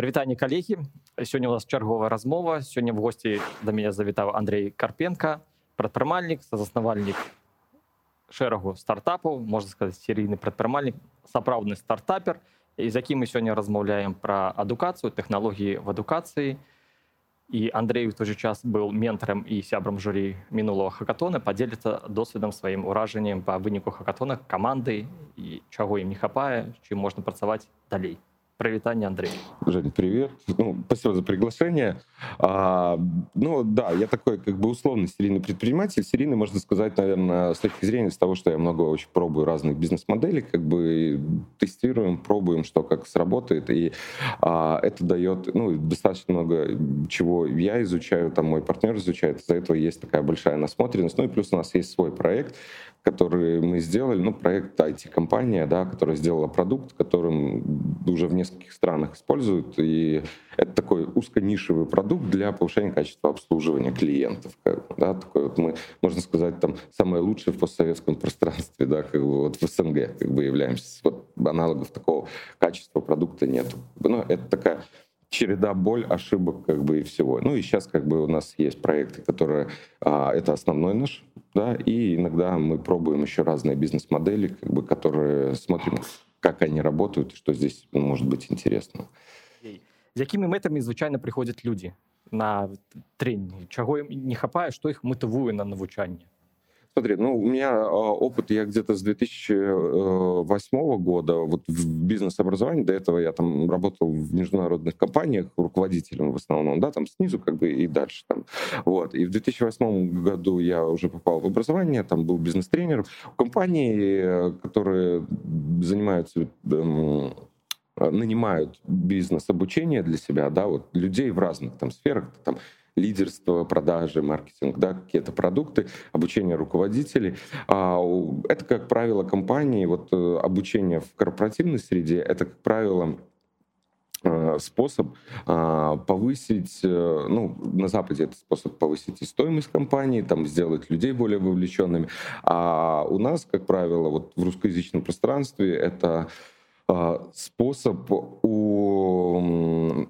Прывітанне калегі сёння у нас чарговая размова сёння в госці да мяне завітаў Андрей Карпенко прадпрымальнік заснавальнік шэрагу стартапаў можна сказаць серійны прадпрымальнік сапраўдны стартапер і з якім мы сёння размаўляем пра адукацыю тэхналогіі в адукацыі і Андрей у той же час быў ментарам і сябрам журі мінулого хакатона падзеліцца досведам сваім уражаннем па выніку хакатона каманды і чаго ім не хапае чым можна працаваць далей Привитание, Андрей. Женя, привет. Ну, спасибо за приглашение. А, ну да, я такой как бы условный серийный предприниматель. Серийный, можно сказать, наверное, с точки зрения с того, что я много очень пробую разных бизнес-моделей, как бы тестируем, пробуем, что как сработает. И а, это дает ну, достаточно много чего я изучаю, там мой партнер изучает. Из-за этого есть такая большая насмотренность. Ну и плюс у нас есть свой проект, который мы сделали, ну, проект IT-компания, да, которая сделала продукт, которым уже в нескольких странах используют, и это такой узконишевый продукт для повышения качества обслуживания клиентов, да, такой вот мы, можно сказать, там, самое лучшее в постсоветском пространстве, да, как бы вот в СНГ как бы являемся, вот аналогов такого качества продукта нет. Ну, это такая череда боль, ошибок как бы и всего. Ну и сейчас как бы у нас есть проекты, которые а, это основной наш, да, и иногда мы пробуем еще разные бизнес-модели, как бы, которые смотрим, как они работают, и что здесь ну, может быть интересно. З якими метами, звичайно, приходять люди на тренінги? Чого їм не хапає, що їх мотивує на навчання? Смотри, ну, у меня а, опыт, я где-то с 2008 года вот в бизнес-образовании, до этого я там работал в международных компаниях руководителем в основном, да, там снизу как бы и дальше там. Вот. И в 2008 году я уже попал в образование, там был бизнес-тренер в компании, которые занимаются эм, нанимают бизнес-обучение для себя, да, вот людей в разных там сферах, там лидерство, продажи, маркетинг, да, какие-то продукты, обучение руководителей. А, это, как правило, компании, вот э, обучение в корпоративной среде, это, как правило, э, способ а, повысить, э, ну, на Западе это способ повысить и стоимость компании, там, сделать людей более вовлеченными. А у нас, как правило, вот в русскоязычном пространстве это а, способ у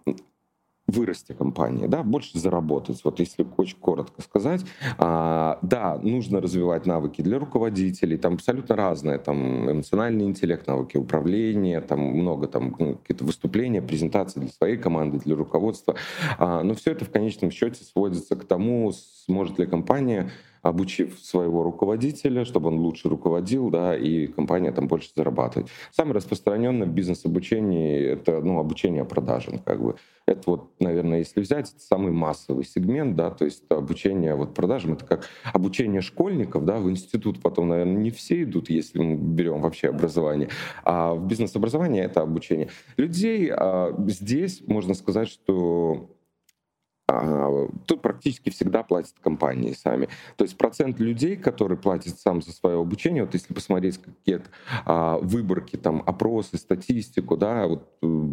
вырасти компании, да, больше заработать. Вот если очень коротко сказать, а, да, нужно развивать навыки для руководителей, там абсолютно разные, там эмоциональный интеллект, навыки управления, там много там ну, какие-то выступления, презентации для своей команды, для руководства. А, но все это в конечном счете сводится к тому, сможет ли компания обучив своего руководителя, чтобы он лучше руководил, да, и компания там больше зарабатывает. Самое распространенное в бизнес-обучении — это ну, обучение продажам. Как бы. Это вот, наверное, если взять, это самый массовый сегмент, да, то есть обучение вот продажам — это как обучение школьников, да, в институт потом, наверное, не все идут, если мы берем вообще образование, а в бизнес-образовании это обучение людей. А здесь можно сказать, что тут практически всегда платят компании сами. То есть процент людей, которые платят сам за свое обучение, вот если посмотреть какие-то а, выборки, там, опросы, статистику, да, вот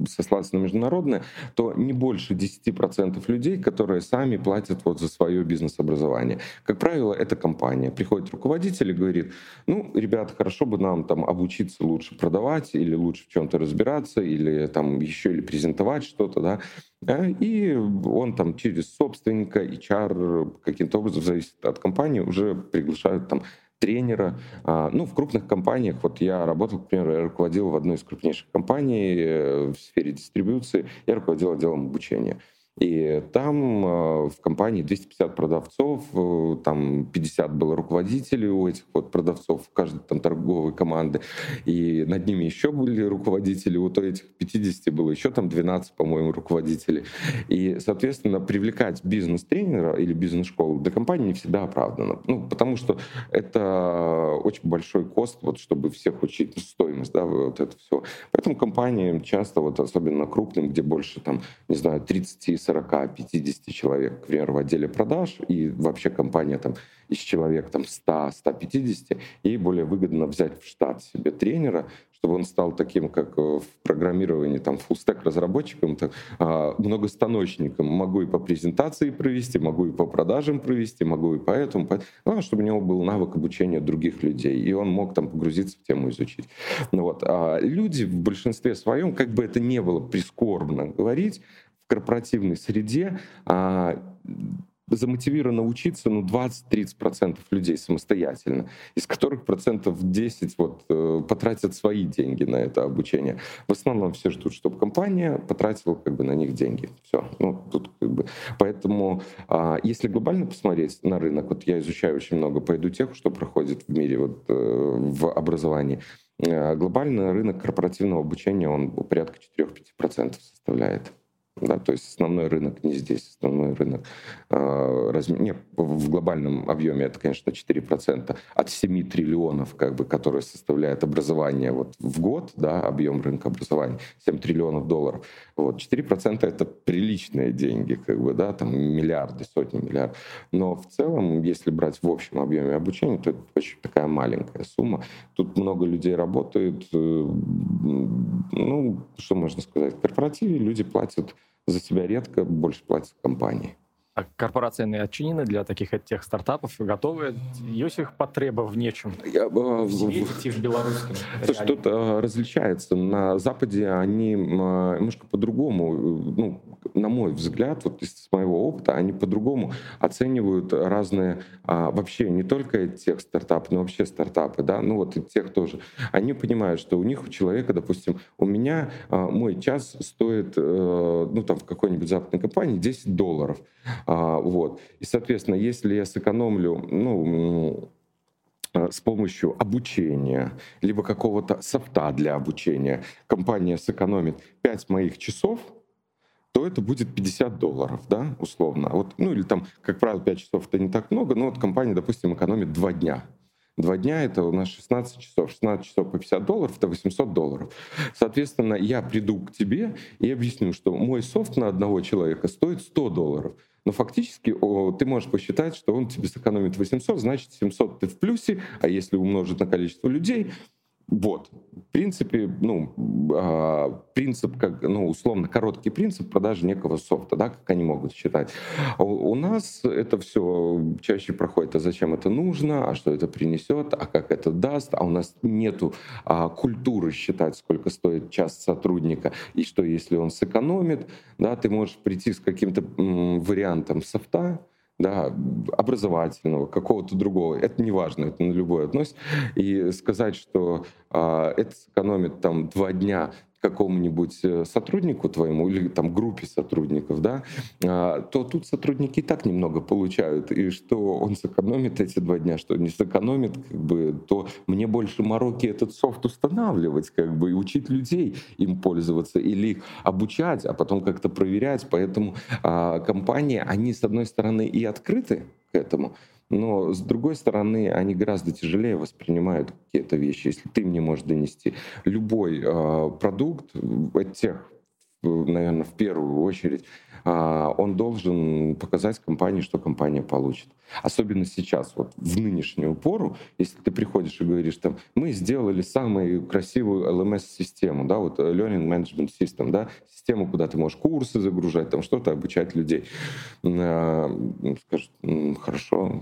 сослаться на международное, то не больше 10% людей, которые сами платят вот за свое бизнес-образование. Как правило, это компания. Приходит руководитель и говорит, ну, ребята, хорошо бы нам там обучиться лучше продавать или лучше в чем-то разбираться, или там еще или презентовать что-то, да, и он там через собственника, HR, каким-то образом, зависит от компании, уже приглашают там тренера. А, ну, в крупных компаниях, вот я работал, к примеру, я руководил в одной из крупнейших компаний э, в сфере дистрибуции, я руководил отделом обучения. И там э, в компании 250 продавцов, э, там 50 было руководителей у этих вот продавцов, в каждой там торговой команды, и над ними еще были руководители, вот у этих 50 было еще там 12, по-моему, руководителей. И, соответственно, привлекать бизнес-тренера или бизнес-школу для компании не всегда оправдано. Ну, потому что это очень большой кост, вот, чтобы всех учить, ну, стоимость, да, вот это все. Поэтому компаниям часто, вот особенно крупным, где больше там, не знаю, 30 40-50 человек, к примеру, в отделе продаж, и вообще компания там из человек там 100-150, и более выгодно взять в штат себе тренера, чтобы он стал таким, как в программировании, там, фуллстек разработчиком, так, а, многостаночником. Могу и по презентации провести, могу и по продажам провести, могу и по этому. По... Главное, чтобы у него был навык обучения других людей, и он мог там погрузиться в тему изучить. Ну, вот. А люди в большинстве своем, как бы это не было прискорбно говорить, корпоративной среде а, замотивировано учиться ну, 20-30% людей самостоятельно, из которых процентов 10 вот, э, потратят свои деньги на это обучение. В основном все ждут, чтобы компания потратила как бы, на них деньги. Все. Ну, тут, как бы. Поэтому, а, если глобально посмотреть на рынок, вот я изучаю очень много по тех, что проходит в мире вот, э, в образовании, э, глобально рынок корпоративного обучения, он порядка 4-5% составляет. Да, то есть основной рынок не здесь, основной рынок э, раз, не, в глобальном объеме это, конечно, 4% от 7 триллионов, как бы, которые составляет образование вот, в год, да, объем рынка образования, 7 триллионов долларов. Вот, 4% это приличные деньги, как бы, да, там миллиарды, сотни миллиардов. Но в целом, если брать в общем объеме обучения, то это очень такая маленькая сумма. Тут много людей работают, э, ну, что можно сказать, в корпоративе люди платят за себя редко, больше платят компании. А корпорацыйныя адчынены для таких этих стартапов готовы. Ёсць іх патрэба в нечым Я, что-то различается. На западе они немножко по-другому ну на мой взгляд вот из моего опыта они по-другому оценивают разные а, вообще не только тех стартапы но вообще стартапы да. Ну вот и тех тоже. Они понимают что у них у человека допустим у меня а, мой час стоит а, ну там в какой-нибудь западной компании 10 долларов вот. И, соответственно, если я сэкономлю, ну, э, с помощью обучения, либо какого-то софта для обучения, компания сэкономит 5 моих часов, то это будет 50 долларов, да, условно. Вот, ну или там, как правило, 5 часов это не так много, но вот компания, допустим, экономит 2 дня. Два дня это у нас 16 часов. 16 часов по 50 долларов это 800 долларов. Соответственно, я приду к тебе и объясню, что мой софт на одного человека стоит 100 долларов но фактически о, ты можешь посчитать, что он тебе сэкономит 800, значит 700 ты в плюсе, а если умножить на количество людей, вот. В принципе, ну, э, принцип, как, ну, условно, короткий принцип продажи некого софта, да, как они могут считать. У, у нас это все чаще проходит, а зачем это нужно, а что это принесет, а как это даст, а у нас нету а, культуры считать, сколько стоит час сотрудника, и что если он сэкономит, да, ты можешь прийти с каким-то вариантом софта, да, образовательного, какого-то другого, это не важно, это на любое относится. И сказать, что а, это сэкономит там два дня какому-нибудь э, сотруднику твоему или там группе сотрудников, да, а, то тут сотрудники и так немного получают, и что он сэкономит эти два дня, что не сэкономит, как бы, то мне больше мороки этот софт устанавливать, как бы, и учить людей им пользоваться или их обучать, а потом как-то проверять. Поэтому а, компании, они с одной стороны и открыты к этому, но с другой стороны, они гораздо тяжелее воспринимают какие-то вещи. Если ты мне можешь донести любой э, продукт, от тех, наверное, в первую очередь, а, он должен показать компании, что компания получит. Особенно сейчас, вот в нынешнюю пору, если ты приходишь и говоришь, там, мы сделали самую красивую LMS-систему, да, вот э, Learning Management System, да, систему, куда ты можешь курсы загружать, там что-то обучать людей. А, скажут, хорошо,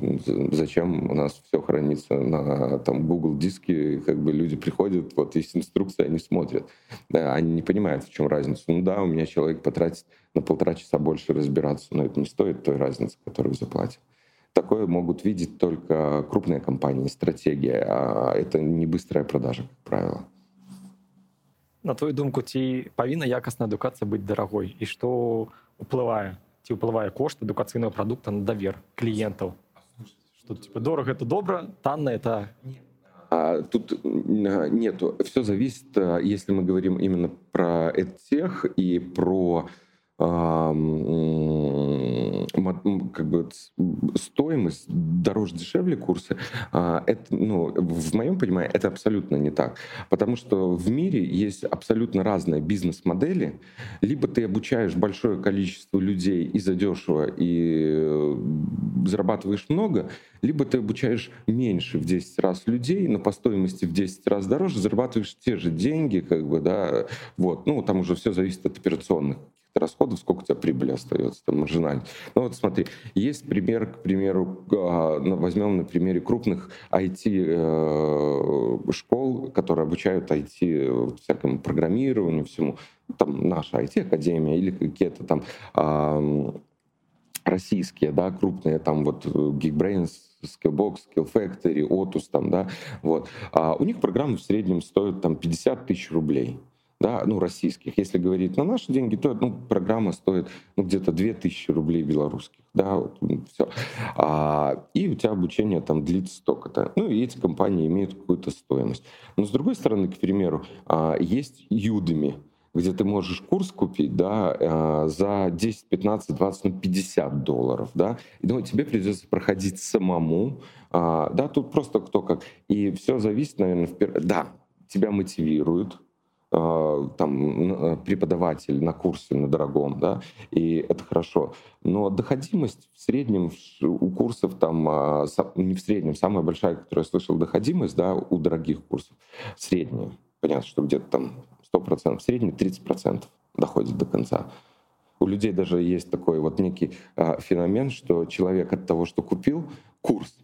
зачем у нас все хранится на там, Google диске, как бы люди приходят, вот есть инструкция, они смотрят. Да, они не понимают, в чем разница. Ну да, у меня человек потратит на полтора часа больше разбираться, но это не стоит той разницы, которую заплатил. Такое могут видеть только крупные компании, стратегия, а это не быстрая продажа, как правило. На твою думку, ці павінна якасная адукацыя быць дарагой і што уплывае ці ўплывае кошт адукацыйнага прадукта на давер кліентаў что типа дорого это добро танна это а, тут нету все зависит если мы говорим именно про тех и про как бы стоимость дороже дешевле курсы, а, это, ну, в моем понимании, это абсолютно не так. Потому что в мире есть абсолютно разные бизнес-модели. Либо ты обучаешь большое количество людей и задешево, и зарабатываешь много, либо ты обучаешь меньше в 10 раз людей, но по стоимости в 10 раз дороже, зарабатываешь те же деньги, как бы, да, вот. Ну, там уже все зависит от операционных расходов, сколько у тебя прибыли остается, там, маржинально. Ну вот смотри, есть пример, к примеру, а, возьмем на примере крупных IT-школ, э, которые обучают IT всякому программированию, всему. Там наша IT-академия или какие-то там российские, да, крупные, там вот Geekbrains, Skillbox, Skill Factory, Otus, там, да, вот. А у них программы в среднем стоят там 50 тысяч рублей да, ну, российских. Если говорить на наши деньги, то ну, программа стоит ну, где-то 2000 рублей белорусских. Да, вот, все. А, и у тебя обучение там длится столько-то. Ну, и эти компании имеют какую-то стоимость. Но, с другой стороны, к примеру, а, есть Udemy, где ты можешь курс купить да, а, за 10, 15, 20, ну, 50 долларов. Да, и ну, тебе придется проходить самому. А, да, тут просто кто как. И все зависит, наверное, в... Да, тебя мотивируют, там э, преподаватель на курсе на дорогом, да, и это хорошо. Но доходимость в среднем у курсов там, а, не в среднем, самая большая, которую я слышал, доходимость, да, у дорогих курсов, средняя. Понятно, что где-то там 100%, в среднем 30% доходит до конца. У людей даже есть такой вот некий а, феномен, что человек от того, что купил курс,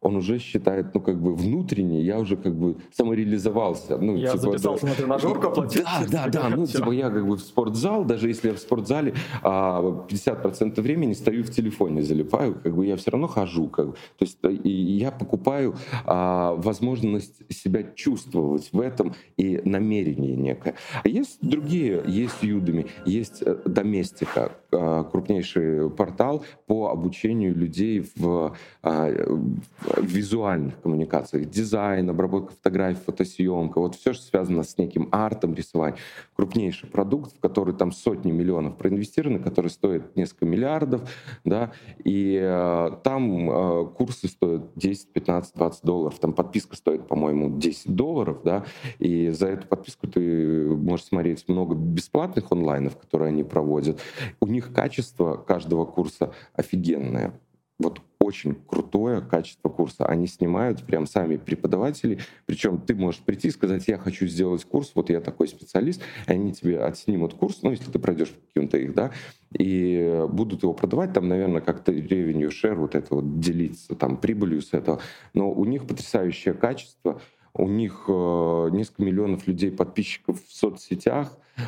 он уже считает, ну, как бы внутренне, я уже как бы самореализовался. Ну, я типа, записался да, на тренажерку, оплатил. Да, да, да, ну, типа, я как бы в спортзал, даже если я в спортзале а 50% времени стою в телефоне, залипаю, как бы я все равно хожу, как бы. То есть и я покупаю а, возможность себя чувствовать в этом и намерение некое. А есть другие, есть Юдами, есть Доместика, э, а, крупнейший портал по обучению людей в, а, в визуальных коммуникациях, дизайн, обработка фотографий, фотосъемка, вот все, что связано с неким артом, рисование. Крупнейший продукт, в который там сотни миллионов проинвестированы, который стоит несколько миллиардов, да, и э, там э, курсы стоят 10, 15, 20 долларов, там подписка стоит, по-моему, 10 долларов, да, и за эту подписку ты можешь смотреть много бесплатных онлайнов, которые они проводят. У них качество каждого курса офигенное. Вот очень крутое качество курса. Они снимают прям сами преподаватели. Причем ты можешь прийти и сказать, я хочу сделать курс, вот я такой специалист, и они тебе отснимут курс, ну, если ты пройдешь каким-то их, да, и будут его продавать, там, наверное, как-то revenue share, вот это вот делиться, там, прибылью с этого. Но у них потрясающее качество, у них э, несколько миллионов людей, подписчиков в соцсетях, э,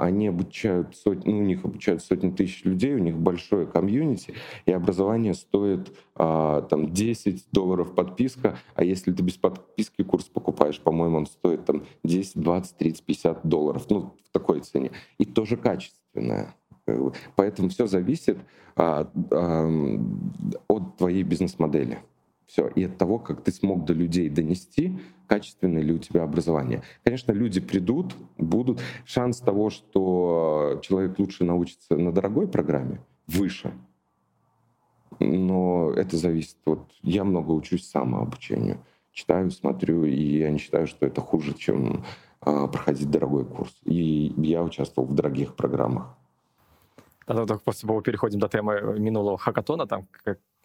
они обучают сотни, ну, у них обучают сотни тысяч людей, у них большое комьюнити, и образование стоит э, там 10 долларов подписка, а если ты без подписки курс покупаешь, по-моему, он стоит там 10, 20, 30, 50 долларов, ну, в такой цене. И тоже качественное. Поэтому все зависит а, а, от твоей бизнес-модели. Все. И от того, как ты смог до людей донести, качественное ли у тебя образование. Конечно, люди придут, будут. Шанс того, что человек лучше научится на дорогой программе, выше. Но это зависит. Вот я много учусь самообучению. Читаю, смотрю, и я не считаю, что это хуже, чем а, проходить дорогой курс. И я участвовал в дорогих программах. Да, так после переходим до темы минулого хакатона, там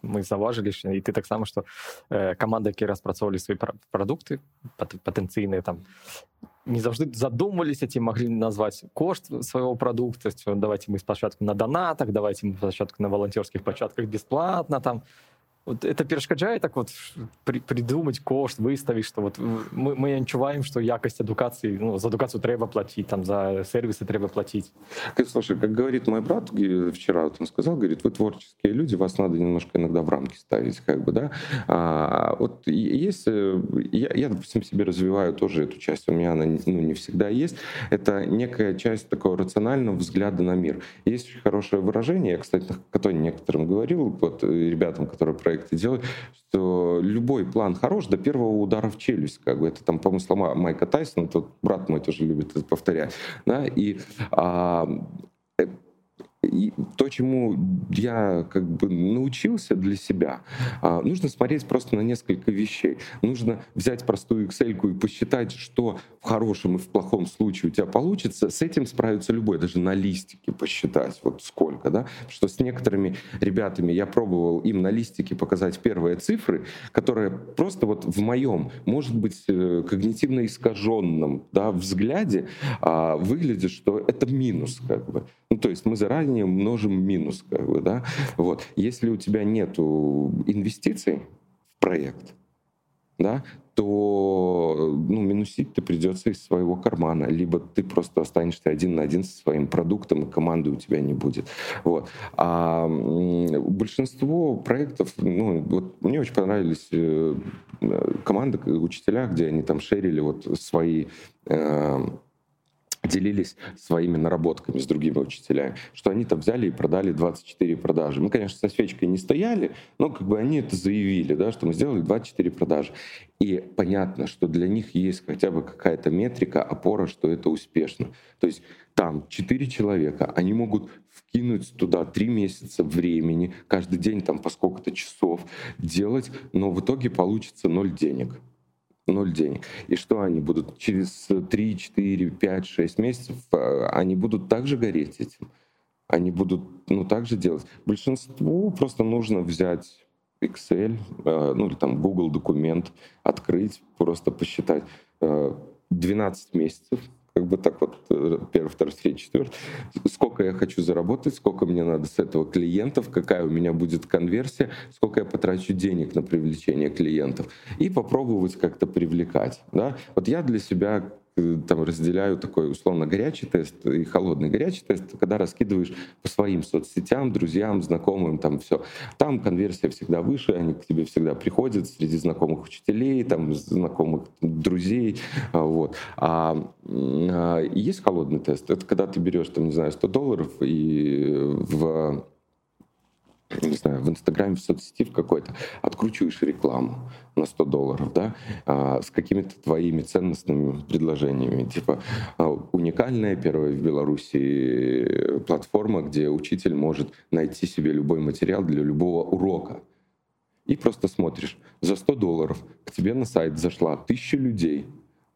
мы заўважылі і ты таксама што э, каманда які распрацоўвалі свае прадукты патэнцыйныя там не заўжды задумваліся ці маглі назваць кошт свайго прадукта давайте мы спачатку на данатах давайте мы пачатку на валанцёрскіх пачатках бесплатна там вот это перашкаджае так вот при, придумать кошт выставить что вот мы, мы адчуваем что якость адукации ну, за адукацию трэба платить там за сервисы трэба платить. Слушай как говорит мой брат вчера вот он сказал говорит вы творческие люди вас надо немножко иногда в рамки ставить как бы да а, вот если я, я допустим себе развиваю тоже эту часть у меня она ну, не всегда есть. Это некая часть такого рационального взгляда на мир. Есть очень хорошее выражение я кстати которое некоторым говорил вот ребятам которые проект проекты делать, что любой план хорош до первого удара в челюсть. Как бы это там, по-моему, слова Майка Тайсона, тот брат мой тоже любит это повторять. Да? И а, и то, чему я как бы научился для себя, а, нужно смотреть просто на несколько вещей. Нужно взять простую Excel и посчитать, что в хорошем и в плохом случае у тебя получится. С этим справится любой, даже на листике посчитать, вот сколько, да. Что с некоторыми ребятами я пробовал им на листике показать первые цифры, которые просто вот в моем, может быть, э, когнитивно искаженном да, взгляде а, выглядит, что это минус как бы. Ну, то есть мы заранее множим минус, как бы, да. Вот. Если у тебя нет инвестиций в проект, да, то ну, минусить ты придется из своего кармана, либо ты просто останешься один на один со своим продуктом, и команды у тебя не будет. Вот. А большинство проектов, ну, вот мне очень понравились э, команды, учителя, где они там шерили вот свои э, делились своими наработками с другими учителями, что они там взяли и продали 24 продажи. Мы, конечно, со свечкой не стояли, но как бы они это заявили, да, что мы сделали 24 продажи. И понятно, что для них есть хотя бы какая-то метрика, опора, что это успешно. То есть там 4 человека, они могут вкинуть туда 3 месяца времени, каждый день там по сколько-то часов делать, но в итоге получится 0 денег ноль денег. И что они будут через 3, 4, 5, 6 месяцев, а, они будут также гореть этим. Они будут ну, также делать. Большинству просто нужно взять Excel, а, ну или там Google документ, открыть, просто посчитать 12 а, месяцев, как бы так вот, э, первый, второй, третий, четвертый, сколько я хочу заработать, сколько мне надо с этого клиентов, какая у меня будет конверсия, сколько я потрачу денег на привлечение клиентов, и попробовать как-то привлекать. Да? Вот я для себя там разделяю такой условно горячий тест и холодный горячий тест, когда раскидываешь по своим соцсетям, друзьям, знакомым, там все. Там конверсия всегда выше, они к тебе всегда приходят среди знакомых учителей, там знакомых друзей, а, вот. А, а есть холодный тест. Это когда ты берешь, там, не знаю, 100 долларов и в не знаю, в Инстаграме, в соцсети в какой-то, откручиваешь рекламу на 100 долларов, да, а, с какими-то твоими ценностными предложениями. Типа а, уникальная первая в Беларуси платформа, где учитель может найти себе любой материал для любого урока. И просто смотришь, за 100 долларов к тебе на сайт зашла тысяча людей,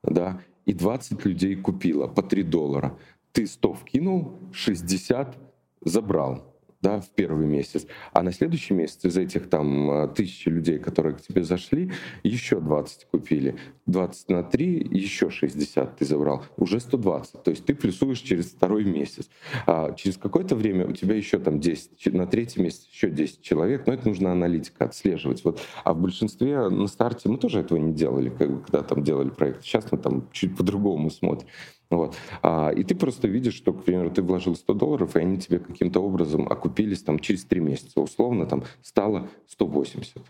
да, и 20 людей купила по 3 доллара. Ты 100 вкинул, 60 забрал да, в первый месяц, а на следующий месяц из этих там а, тысячи людей, которые к тебе зашли, еще 20 купили. 20 на 3, еще 60 ты забрал, уже 120. То есть ты плюсуешь через второй месяц. А через какое-то время у тебя еще там 10, на третий месяц еще 10 человек, но это нужно аналитика отслеживать. Вот. А в большинстве на старте мы тоже этого не делали, когда там делали проект. Сейчас мы там чуть по-другому смотрим. Вот. А, и ты просто видишь, что, к примеру, ты вложил 100 долларов, и они тебе каким-то образом окупились там через 3 месяца. Условно там стало 180.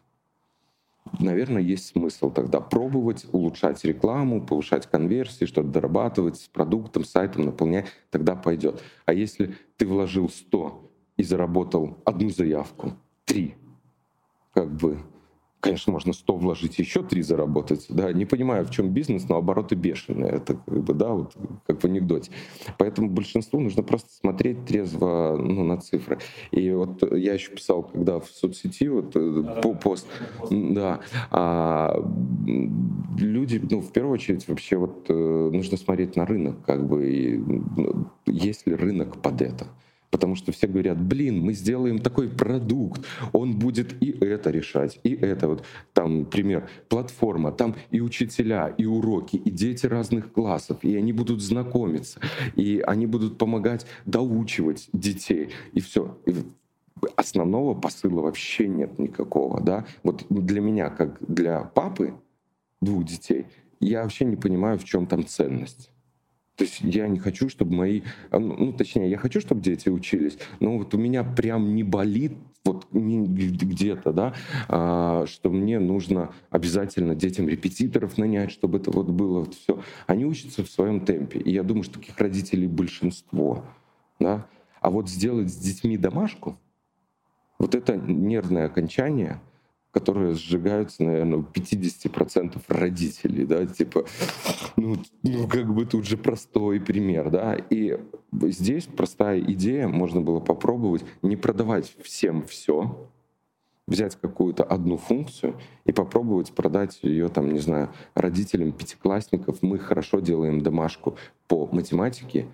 Наверное, есть смысл тогда пробовать улучшать рекламу, повышать конверсии, что-то дорабатывать с продуктом, сайтом, наполнять, тогда пойдет. А если ты вложил 100 и заработал одну заявку, три, как бы Конечно, можно 100 вложить, еще 3 заработать. Да? Не понимаю, в чем бизнес, но обороты бешеные. Это как бы, да, вот, как в анекдоте. Поэтому большинству нужно просто смотреть трезво ну, на цифры. И вот я еще писал, когда в соцсети вот, э, по пост, да, а, люди, ну, в первую очередь, вообще вот э, нужно смотреть на рынок, как бы, и, ну, есть ли рынок под это. Потому что все говорят, блин, мы сделаем такой продукт, он будет и это решать, и это. Вот там пример, платформа, там и учителя, и уроки, и дети разных классов, и они будут знакомиться, и они будут помогать доучивать детей, и все. И основного посыла вообще нет никакого, да. Вот для меня, как для папы двух детей, я вообще не понимаю, в чем там ценность. То есть я не хочу, чтобы мои, а, ну, ну, точнее, я хочу, чтобы дети учились, но вот у меня прям не болит вот где-то, да, а, что мне нужно обязательно детям репетиторов нанять, чтобы это вот было вот все. Они учатся в своем темпе, и я думаю, что таких родителей большинство, да. А вот сделать с детьми домашку, вот это нервное окончание, которые сжигаются, наверное, у 50% родителей, да, типа, ну, ну, как бы тут же простой пример, да, и здесь простая идея, можно было попробовать не продавать всем все, взять какую-то одну функцию и попробовать продать ее, там, не знаю, родителям пятиклассников. Мы хорошо делаем домашку по математике,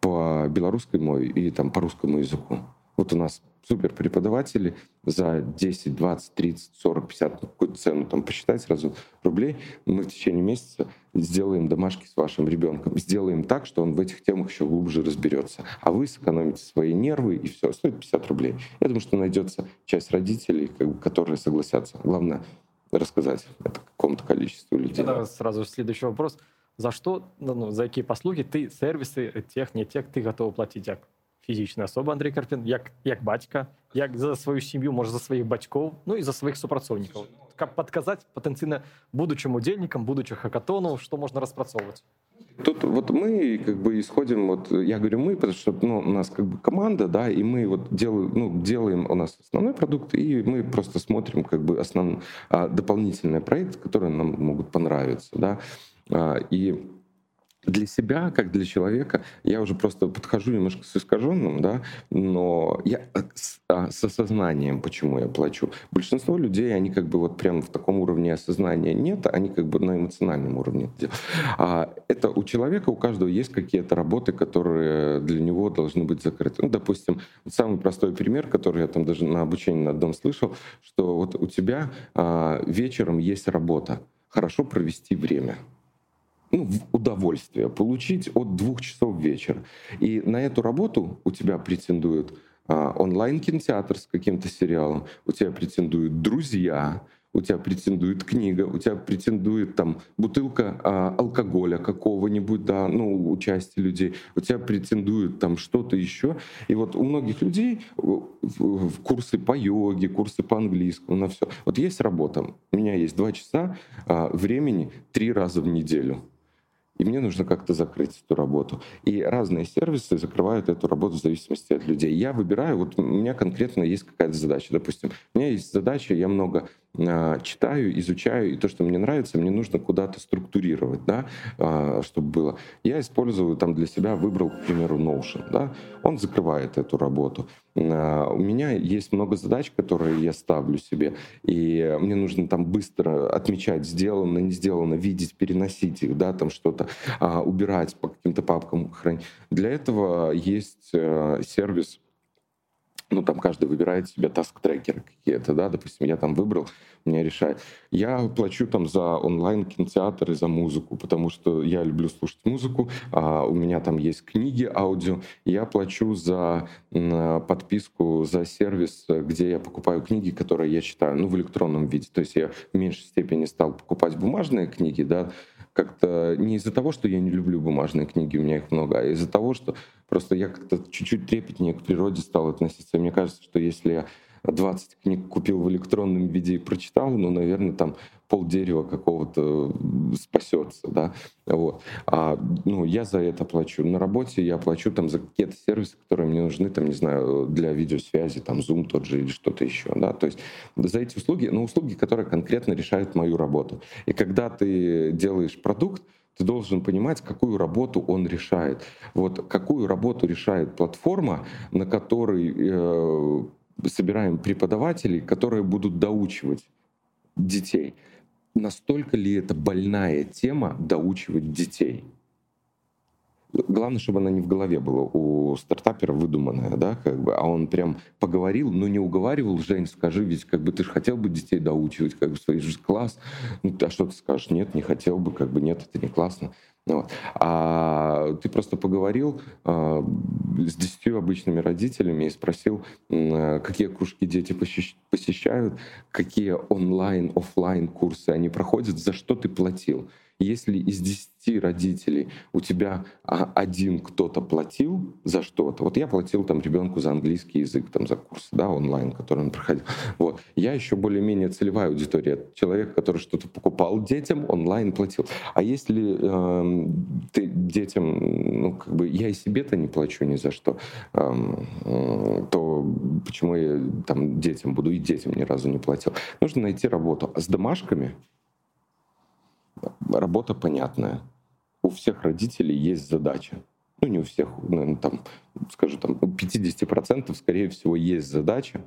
по белорусской мове и там по русскому языку. Вот у нас супер преподаватели за 10, 20, 30, 40, 50, какую-то цену там посчитать сразу рублей, мы в течение месяца сделаем домашки с вашим ребенком, сделаем так, что он в этих темах еще глубже разберется. А вы сэкономите свои нервы и все, стоит 50 рублей. Я думаю, что найдется часть родителей, которые согласятся. Главное рассказать это какому-то количеству людей. Тогда сразу следующий вопрос. За что, ну, за какие послуги ты сервисы тех, не тех, ты готов платить як фізична особа Андрій Карпін, як як батька, як за свою сім'ю, може за своїх батьків, ну і за своїх супрацовників. Как подсказать потенциально будущим удельникам, будущих хакатону, что можно распрацовывать? Тут вот мы как бы исходим, вот я говорю мы, потому что ну, у нас как бы команда, да, и мы вот делаем, ну, делаем у нас основной продукт, и мы просто смотрим как бы основной а, дополнительные проекты, которые нам могут понравиться, да, а, и для себя, как для человека, я уже просто подхожу немножко с искаженным, да, но я с, а, с осознанием, почему я плачу. Большинство людей, они как бы вот прям в таком уровне осознания нет, они как бы на эмоциональном уровне это. А это у человека, у каждого есть какие-то работы, которые для него должны быть закрыты. Ну, допустим, самый простой пример, который я там даже на обучении на одном слышал, что вот у тебя а, вечером есть работа, хорошо провести время ну, удовольствие получить от двух часов вечера. И на эту работу у тебя претендует а, онлайн-кинотеатр с каким-то сериалом, у тебя претендуют друзья, у тебя претендует книга, у тебя претендует там бутылка а, алкоголя какого-нибудь, да, ну, участие людей, у тебя претендует там что-то еще. И вот у многих людей в, курсы по йоге, курсы по английскому, на все. Вот есть работа, у меня есть два часа а, времени три раза в неделю и мне нужно как-то закрыть эту работу. И разные сервисы закрывают эту работу в зависимости от людей. Я выбираю, вот у меня конкретно есть какая-то задача. Допустим, у меня есть задача, я много читаю, изучаю, и то, что мне нравится, мне нужно куда-то структурировать, да, э, чтобы было. Я использую там для себя, выбрал, к примеру, Notion, да, он закрывает эту работу. Э, у меня есть много задач, которые я ставлю себе, и мне нужно там быстро отмечать, сделано, не сделано, видеть, переносить их, да, там что-то а, убирать по каким-то папкам, хранить. Для этого есть э, сервис ну, там каждый выбирает себе таск-трекеры какие-то, да, допустим, я там выбрал, меня решает. Я плачу там за онлайн-кинотеатр и за музыку, потому что я люблю слушать музыку, а у меня там есть книги, аудио, я плачу за подписку, за сервис, где я покупаю книги, которые я читаю, ну, в электронном виде. То есть я в меньшей степени стал покупать бумажные книги, да, как-то не из-за того, что я не люблю бумажные книги, у меня их много, а из-за того, что просто я как-то чуть-чуть трепетнее к природе стал относиться. Мне кажется, что если я 20 книг купил в электронном виде и прочитал, ну, наверное, там пол дерева какого-то спасется, да, вот. А, ну, я за это плачу. На работе я плачу там за какие-то сервисы, которые мне нужны, там, не знаю, для видеосвязи, там, Zoom тот же или что-то еще, да, то есть за эти услуги, ну, услуги, которые конкретно решают мою работу. И когда ты делаешь продукт, ты должен понимать, какую работу он решает. Вот какую работу решает платформа, на которой э, собираем преподавателей, которые будут доучивать детей. Настолько ли это больная тема доучивать детей? Главное, чтобы она не в голове была у стартапера выдуманная, да, как бы, а он прям поговорил, но не уговаривал, Жень, скажи, ведь как бы ты же хотел бы детей доучивать, как бы свой же класс, ну, а что ты скажешь? Нет, не хотел бы, как бы нет, это не классно. Вот. А ты просто поговорил а, с десятью обычными родителями и спросил, а, какие кружки дети посещают, какие онлайн, офлайн курсы они проходят, за что ты платил. Если из 10 родителей у тебя а, один кто-то платил за что-то, вот я платил там ребенку за английский язык, там за курс, да, онлайн, который он проходил, вот, я еще более-менее целевая аудитория, человек, который что-то покупал детям, онлайн платил. А если э, ты детям, ну, как бы, я и себе-то не плачу ни за что, то почему я там детям буду и детям ни разу не платил? Нужно найти работу. А с домашками работа понятная. У всех родителей есть задача. Ну, не у всех, наверное, там, скажу, там, у 50% скорее всего есть задача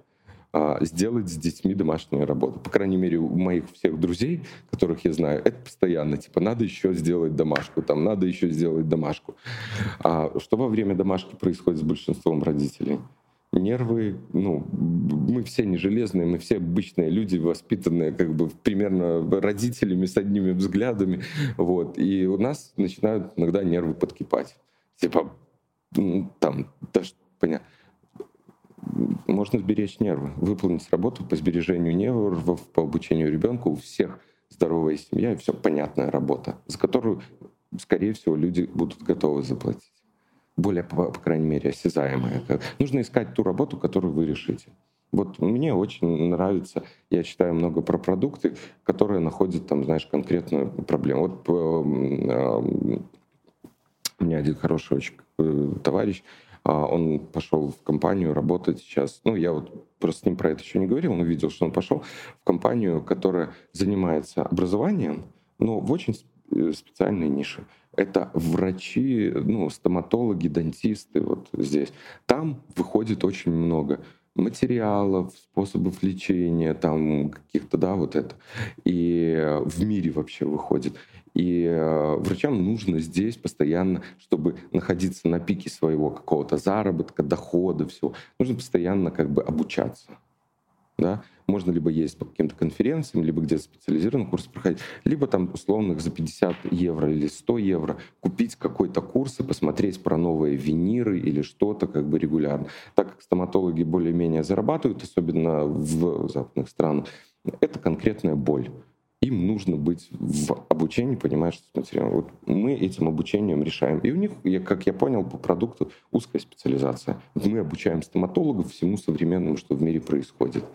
сделать с детьми домашнюю работу. По крайней мере, у моих всех друзей, которых я знаю, это постоянно. Типа, надо еще сделать домашку, там, надо еще сделать домашку. А что во время домашки происходит с большинством родителей? нервы, ну, мы все не железные, мы все обычные люди, воспитанные как бы примерно родителями с одними взглядами, вот, и у нас начинают иногда нервы подкипать. Типа, там, даже, понятно, можно сберечь нервы, выполнить работу по сбережению нервов, по обучению ребенка. У всех здоровая семья и все понятная работа, за которую, скорее всего, люди будут готовы заплатить более, по, по крайней мере, осязаемое. Нужно искать ту работу, которую вы решите. Вот мне очень нравится, я читаю много про продукты, которые находят там, знаешь, конкретную проблему. Вот у меня один хороший очень э, товарищ, он пошел в компанию работать сейчас. Ну, я вот просто с ним про это еще не говорил, но видел, что он пошел в компанию, которая занимается образованием, но в очень э, специальной нише это врачи, ну, стоматологи, дантисты вот здесь. Там выходит очень много материалов, способов лечения, там каких-то, да, вот это. И в мире вообще выходит. И э, врачам нужно здесь постоянно, чтобы находиться на пике своего какого-то заработка, дохода, всего, нужно постоянно как бы обучаться. Да? Можно либо есть по каким-то конференциям, либо где-то специализированный курс проходить, либо там условных за 50 евро или 100 евро купить какой-то курс и посмотреть про новые виниры или что-то как бы регулярно. Так как стоматологи более-менее зарабатывают, особенно в западных странах, это конкретная боль им нужно быть в обучении, понимаешь, с материалом. Вот мы этим обучением решаем. И у них, я, как я понял, по продукту узкая специализация. Мы обучаем стоматологов всему современному, что в мире происходит.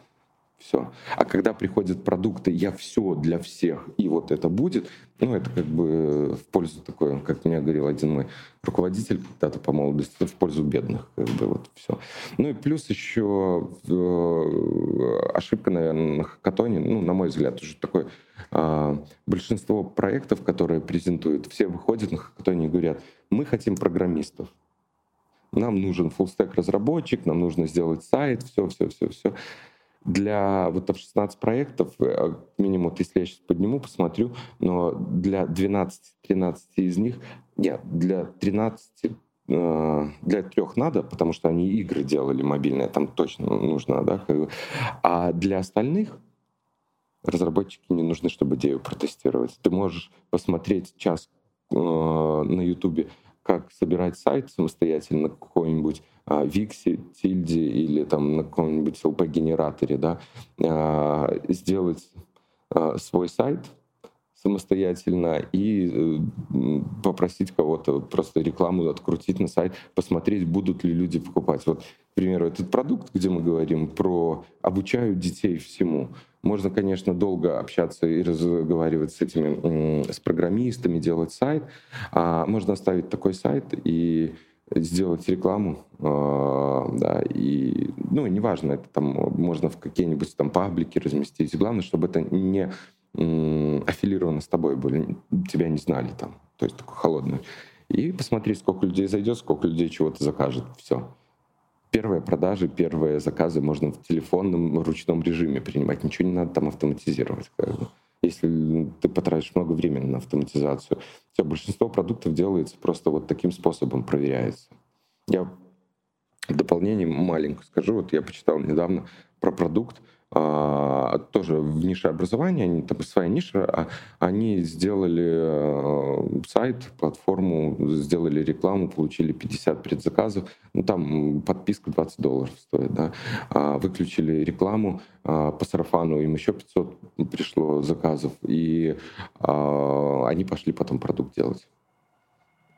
Все. А когда приходят продукты, я все для всех, и вот это будет, ну, это как бы в пользу такой, как мне говорил один мой руководитель когда-то по молодости, это в пользу бедных, как бы вот все. Ну и плюс еще э, ошибка, наверное, на хакатоне, ну, на мой взгляд, уже такой э, большинство проектов, которые презентуют, все выходят на хакатоне и говорят, мы хотим программистов нам нужен full-stack разработчик, нам нужно сделать сайт, все, все, все, все для вот 16 проектов, э, минимум, если я сейчас подниму, посмотрю, но для 12-13 из них, нет, для 13 э, для трех надо, потому что они игры делали мобильные, там точно нужно, да, а для остальных разработчики не нужны, чтобы идею протестировать. Ты можешь посмотреть час э, на Ютубе как собирать сайт самостоятельно какой-нибудь Виксе, Тильде или там на каком-нибудь LP-генераторе, да, а, сделать а, свой сайт самостоятельно и попросить кого-то просто рекламу открутить на сайт, посмотреть, будут ли люди покупать. Вот, к примеру, этот продукт, где мы говорим про обучают детей всему. Можно, конечно, долго общаться и разговаривать с этими, с программистами, делать сайт. А можно оставить такой сайт и сделать рекламу, э, да, и, ну, неважно, это там можно в какие-нибудь там паблики разместить. Главное, чтобы это не аффилировано с тобой были, тебя не знали там, то есть такой холодный. И посмотреть, сколько людей зайдет, сколько людей чего-то закажет, все. Первые продажи, первые заказы можно в телефонном ручном режиме принимать, ничего не надо там автоматизировать. Как бы если ты потратишь много времени на автоматизацию. Все, большинство продуктов делается просто вот таким способом, проверяется. Я в дополнение маленько скажу, вот я почитал недавно про продукт, тоже в нише образования, они там своя ниша, а они сделали э, сайт, платформу, сделали рекламу, получили 50 предзаказов, ну там подписка 20 долларов стоит, да, а, выключили рекламу а, по сарафану, им еще 500 пришло заказов, и а, они пошли потом продукт делать.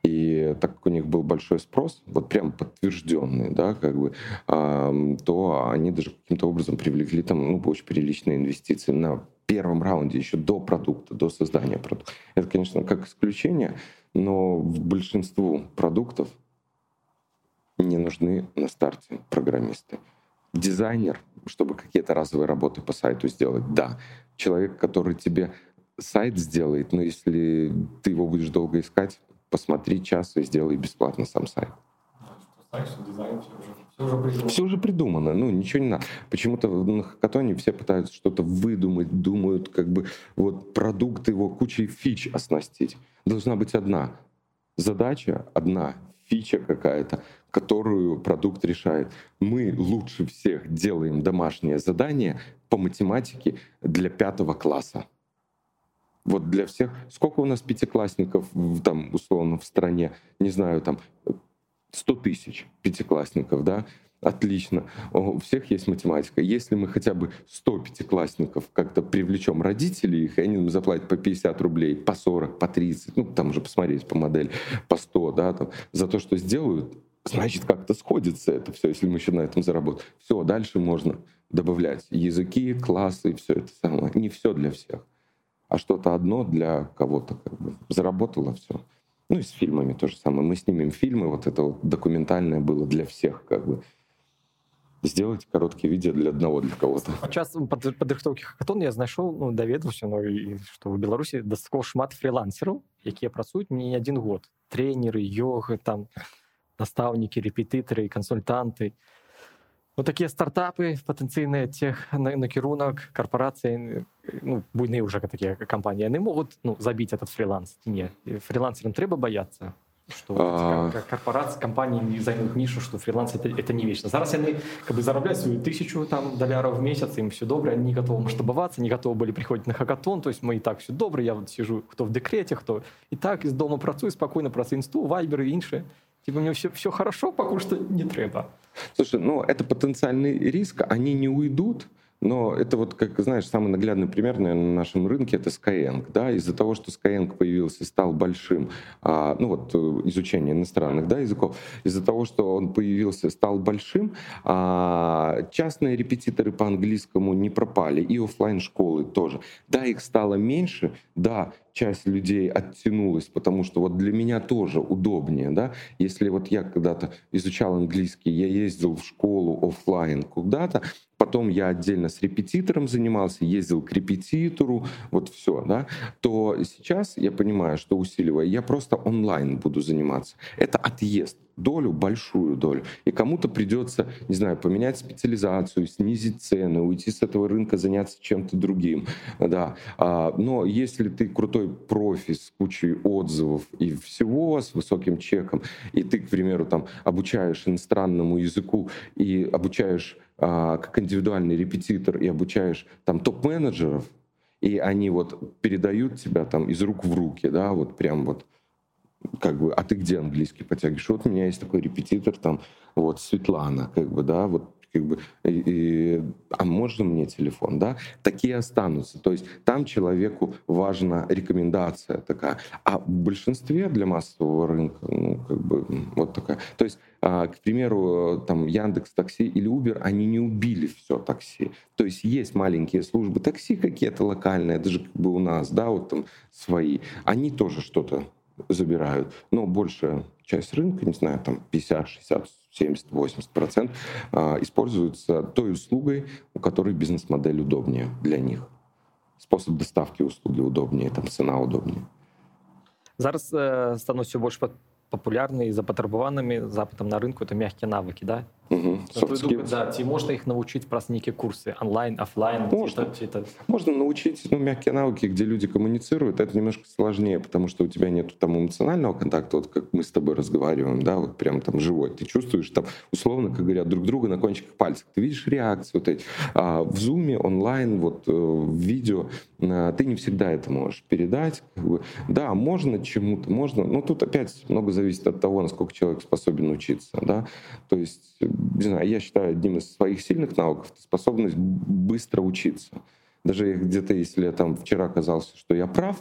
И так как у них был большой спрос, вот прям подтвержденный, да, как бы, то они даже каким-то образом привлекли там, ну, очень приличные инвестиции на первом раунде, еще до продукта, до создания продукта. Это, конечно, как исключение, но в большинству продуктов не нужны на старте программисты. Дизайнер, чтобы какие-то разовые работы по сайту сделать, да. Человек, который тебе сайт сделает, но если ты его будешь долго искать, посмотри час и сделай бесплатно сам сайт. Все уже, придумано, ну ничего не надо. Почему-то на хакатоне все пытаются что-то выдумать, думают, как бы вот продукт его кучей фич оснастить. Должна быть одна задача, одна фича какая-то, которую продукт решает. Мы лучше всех делаем домашнее задание по математике для пятого класса. Вот для всех. Сколько у нас пятиклассников там, условно, в стране? Не знаю, там 100 тысяч пятиклассников, да? Отлично. У всех есть математика. Если мы хотя бы 100 пятиклассников как-то привлечем родителей их, и они нам заплатят по 50 рублей, по 40, по 30, ну, там уже посмотреть по модели, по 100, да, там, за то, что сделают, значит, как-то сходится это все, если мы еще на этом заработаем. Все, дальше можно добавлять языки, классы, все это самое. Не все для всех а что-то одно для кого-то как бы заработало все. Ну и с фильмами то же самое. Мы снимем фильмы, вот это вот документальное было для всех как бы. Сделать короткие видео для одного для кого-то час пад падрыхтоўкі хакатон я знайшоў ну даведаўся ну, што в беларусі дастаткова шмат фрилансераў якія працуюць мне не один год тренеры йогы там настаўнікі рэпетытары кансультанты ну, такія стартапы патэнцыйныя тех накірунак карпорацыі ну, буйныя уже такія кампаніі яны могуць ну, забіць этот фриланс не фрилансерам трэба бояться что а... корпорации компании займут нишу что фриланс это, это не вечно зараз яны как бы зарабляют свою тысячу там долларов в месяц им все доброе они не готовы масштабоваться не готовы были приходить на хакатон то есть мы и так все добры я вот сижу кто в декрете кто и так из дома працую спокойно про инсту вайберы и іншие Типа, мне все, все хорошо, пока что не треба. Слушай, ну это потенциальный риск, они не уйдут, но это вот, как знаешь, самый наглядный пример, наверное, на нашем рынке это Skyeng. Да? Из-за того, что Skyeng появился, стал большим, а, ну вот э, изучение иностранных да, языков, из-за того, что он появился, стал большим, а, частные репетиторы по английскому не пропали, и офлайн школы тоже. Да, их стало меньше, да, часть людей оттянулась, потому что вот для меня тоже удобнее, да, если вот я когда-то изучал английский, я ездил в школу офлайн куда-то, потом я отдельно с репетитором занимался, ездил к репетитору, вот все, да, то сейчас я понимаю, что усиливая, я просто онлайн буду заниматься. Это отъезд долю, большую долю. И кому-то придется, не знаю, поменять специализацию, снизить цены, уйти с этого рынка, заняться чем-то другим. Да. А, но если ты крутой профи с кучей отзывов и всего, с высоким чеком, и ты, к примеру, там обучаешь иностранному языку и обучаешь а, как индивидуальный репетитор и обучаешь там топ-менеджеров, и они вот передают тебя там из рук в руки, да, вот прям вот как бы, а ты где английский потягиваешь? Вот у меня есть такой репетитор, там, вот, Светлана, как бы, да, вот, как бы, и, и, а можно мне телефон, да? Такие останутся. То есть там человеку важна рекомендация такая. А в большинстве для массового рынка, ну, как бы, вот такая. То есть, а, к примеру, там, Яндекс Такси или Uber, они не убили все такси. То есть есть маленькие службы такси какие-то локальные, даже как бы у нас, да, вот там свои. Они тоже что-то забирают. Но большая часть рынка, не знаю, там 50, 60, 70, 80 процентов используется той услугой, у которой бизнес-модель удобнее для них. Способ доставки услуги удобнее, там цена удобнее. Зараз э, стануць все больш папулярны і запатрабаванымі запытам на рынку это мягкія навыкі да Угу. Soft skills. Да, ці можна їх научить про некие курсы онлайн, офлайн? Можно. Ці, ці, можно научить ну, мягкие навыки, где люди коммуницируют. Это немножко сложнее, потому что у тебя нет там эмоционального контакта, вот как мы с тобой разговариваем, да, вот прям там живой. Ты чувствуешь там, условно, как говорят, друг друга на кончиках пальцев. Ты видишь реакцию. Вот эти. А в зуме, онлайн, вот э, в видео а, ты не всегда это можешь передать. Как бы. Да, можно чему-то, можно, но тут опять много зависит от того, насколько человек способен учиться, да. То есть не знаю, я считаю одним из своих сильных навыков способность быстро учиться. Даже где-то, если я там вчера оказался, что я прав,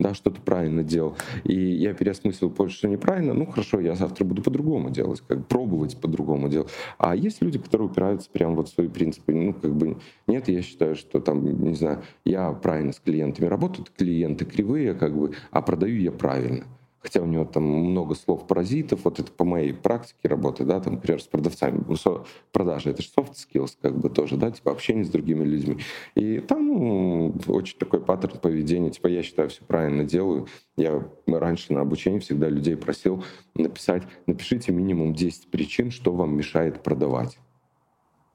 да, что-то правильно делал, и я переосмыслил позже, что неправильно, ну хорошо, я завтра буду по-другому делать, как пробовать по-другому делать. А есть люди, которые упираются прямо вот в свои принципы, ну как бы нет, я считаю, что там, не знаю, я правильно с клиентами работаю, клиенты кривые, как бы, а продаю я правильно хотя у него там много слов паразитов, вот это по моей практике работы, да, там, например, с продавцами, ну, продажи, это же soft skills, как бы тоже, да, типа общение с другими людьми. И там ну, очень такой паттерн поведения, типа я считаю, все правильно делаю. Я раньше на обучении всегда людей просил написать, напишите минимум 10 причин, что вам мешает продавать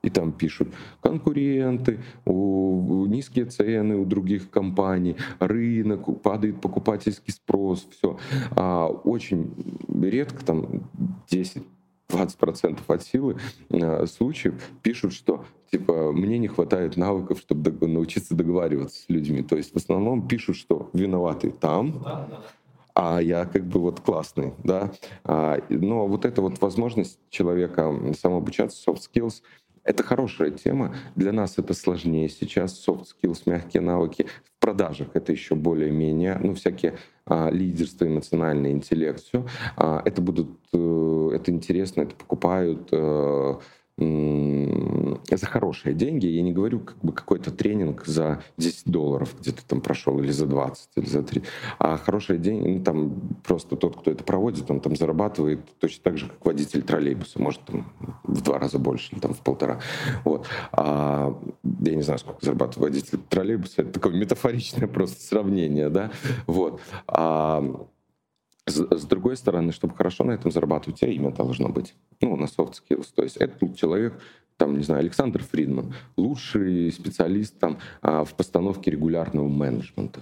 и там пишут конкуренты, низкие цены у других компаний, рынок, падает покупательский спрос, все. А очень редко, там 10 20% от силы э, случаев пишут, что типа мне не хватает навыков, чтобы научиться договариваться с людьми. То есть в основном пишут, что виноваты там, а я как бы вот классный, да. А, но вот эта вот возможность человека самообучаться, soft skills — это хорошая тема. Для нас это сложнее сейчас. Soft skills, мягкие навыки. В продажах это еще более-менее. Ну, всякие а, лидерство, эмоциональный интеллект, все. А, это будут, э, это интересно, это покупают э, за хорошие деньги. Я не говорю как бы какой-то тренинг за 10 долларов, где ты там прошел, или за 20, или за 3. А хорошие деньги, ну там просто тот, кто это проводит, он там зарабатывает точно так же, как водитель троллейбуса, может там в два раза больше, или там в полтора. Вот. А, я не знаю, сколько зарабатывает водитель троллейбуса, это такое метафоричное просто сравнение, да. Вот. А, с, с другой стороны, чтобы хорошо на этом зарабатывать, у тебя имя должно быть. Ну, на soft skills. То есть этот человек, там, не знаю, Александр Фридман, лучший специалист там а, в постановке регулярного менеджмента.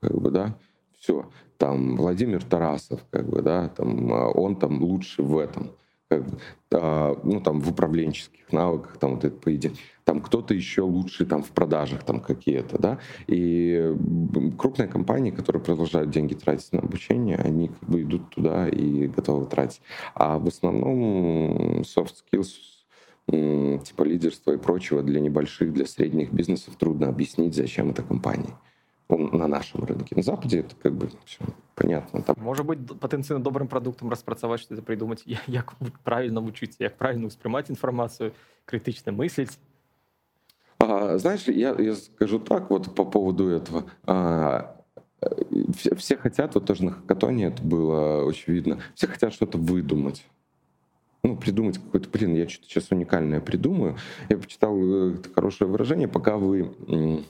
Как бы, да, все. Там Владимир Тарасов, как бы, да, там, а, он там лучше в этом ну, там, в управленческих навыках, там, вот это поведение. Там кто-то еще лучше там в продажах там какие-то, да. И крупные компании, которые продолжают деньги тратить на обучение, они как бы идут туда и готовы тратить. А в основном soft skills типа лидерства и прочего для небольших, для средних бизнесов трудно объяснить, зачем это компании на нашем рынке. На Западе это как бы все понятно. Там... Може бути потенційно добрим продуктом розпрацювати, що це придумати, як правильно вчитися, як правильно сприймати інформацію, критично мислити. А, знаешь, я, я скажу так вот по поводу этого. А, все, все хотят, вот тоже на хакатоне это было очень видно, все хотят что-то выдумать ну, придумать какой-то, блин, я что-то сейчас уникальное придумаю. Я почитал э, это хорошее выражение, пока вы а,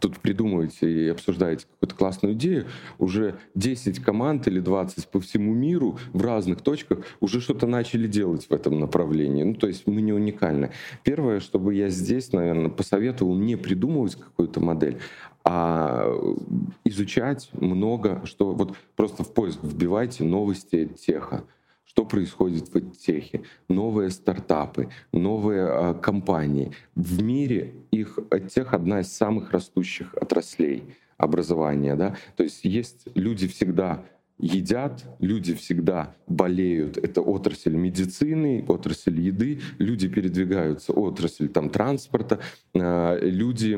тут придумываете и обсуждаете какую-то классную идею, уже 10 команд или 20 по всему миру в разных точках уже что-то начали делать в этом направлении. Ну, то есть мы не уникальны. Первое, чтобы я здесь, наверное, посоветовал не придумывать какую-то модель, а изучать много, что вот просто в поиск вбивайте новости теха что происходит в техе, новые стартапы, новые э, компании. В мире их тех одна из самых растущих отраслей образования. Да? То есть есть люди всегда едят, люди всегда болеют. Это отрасль медицины, отрасль еды, люди передвигаются, отрасль там, транспорта, э, люди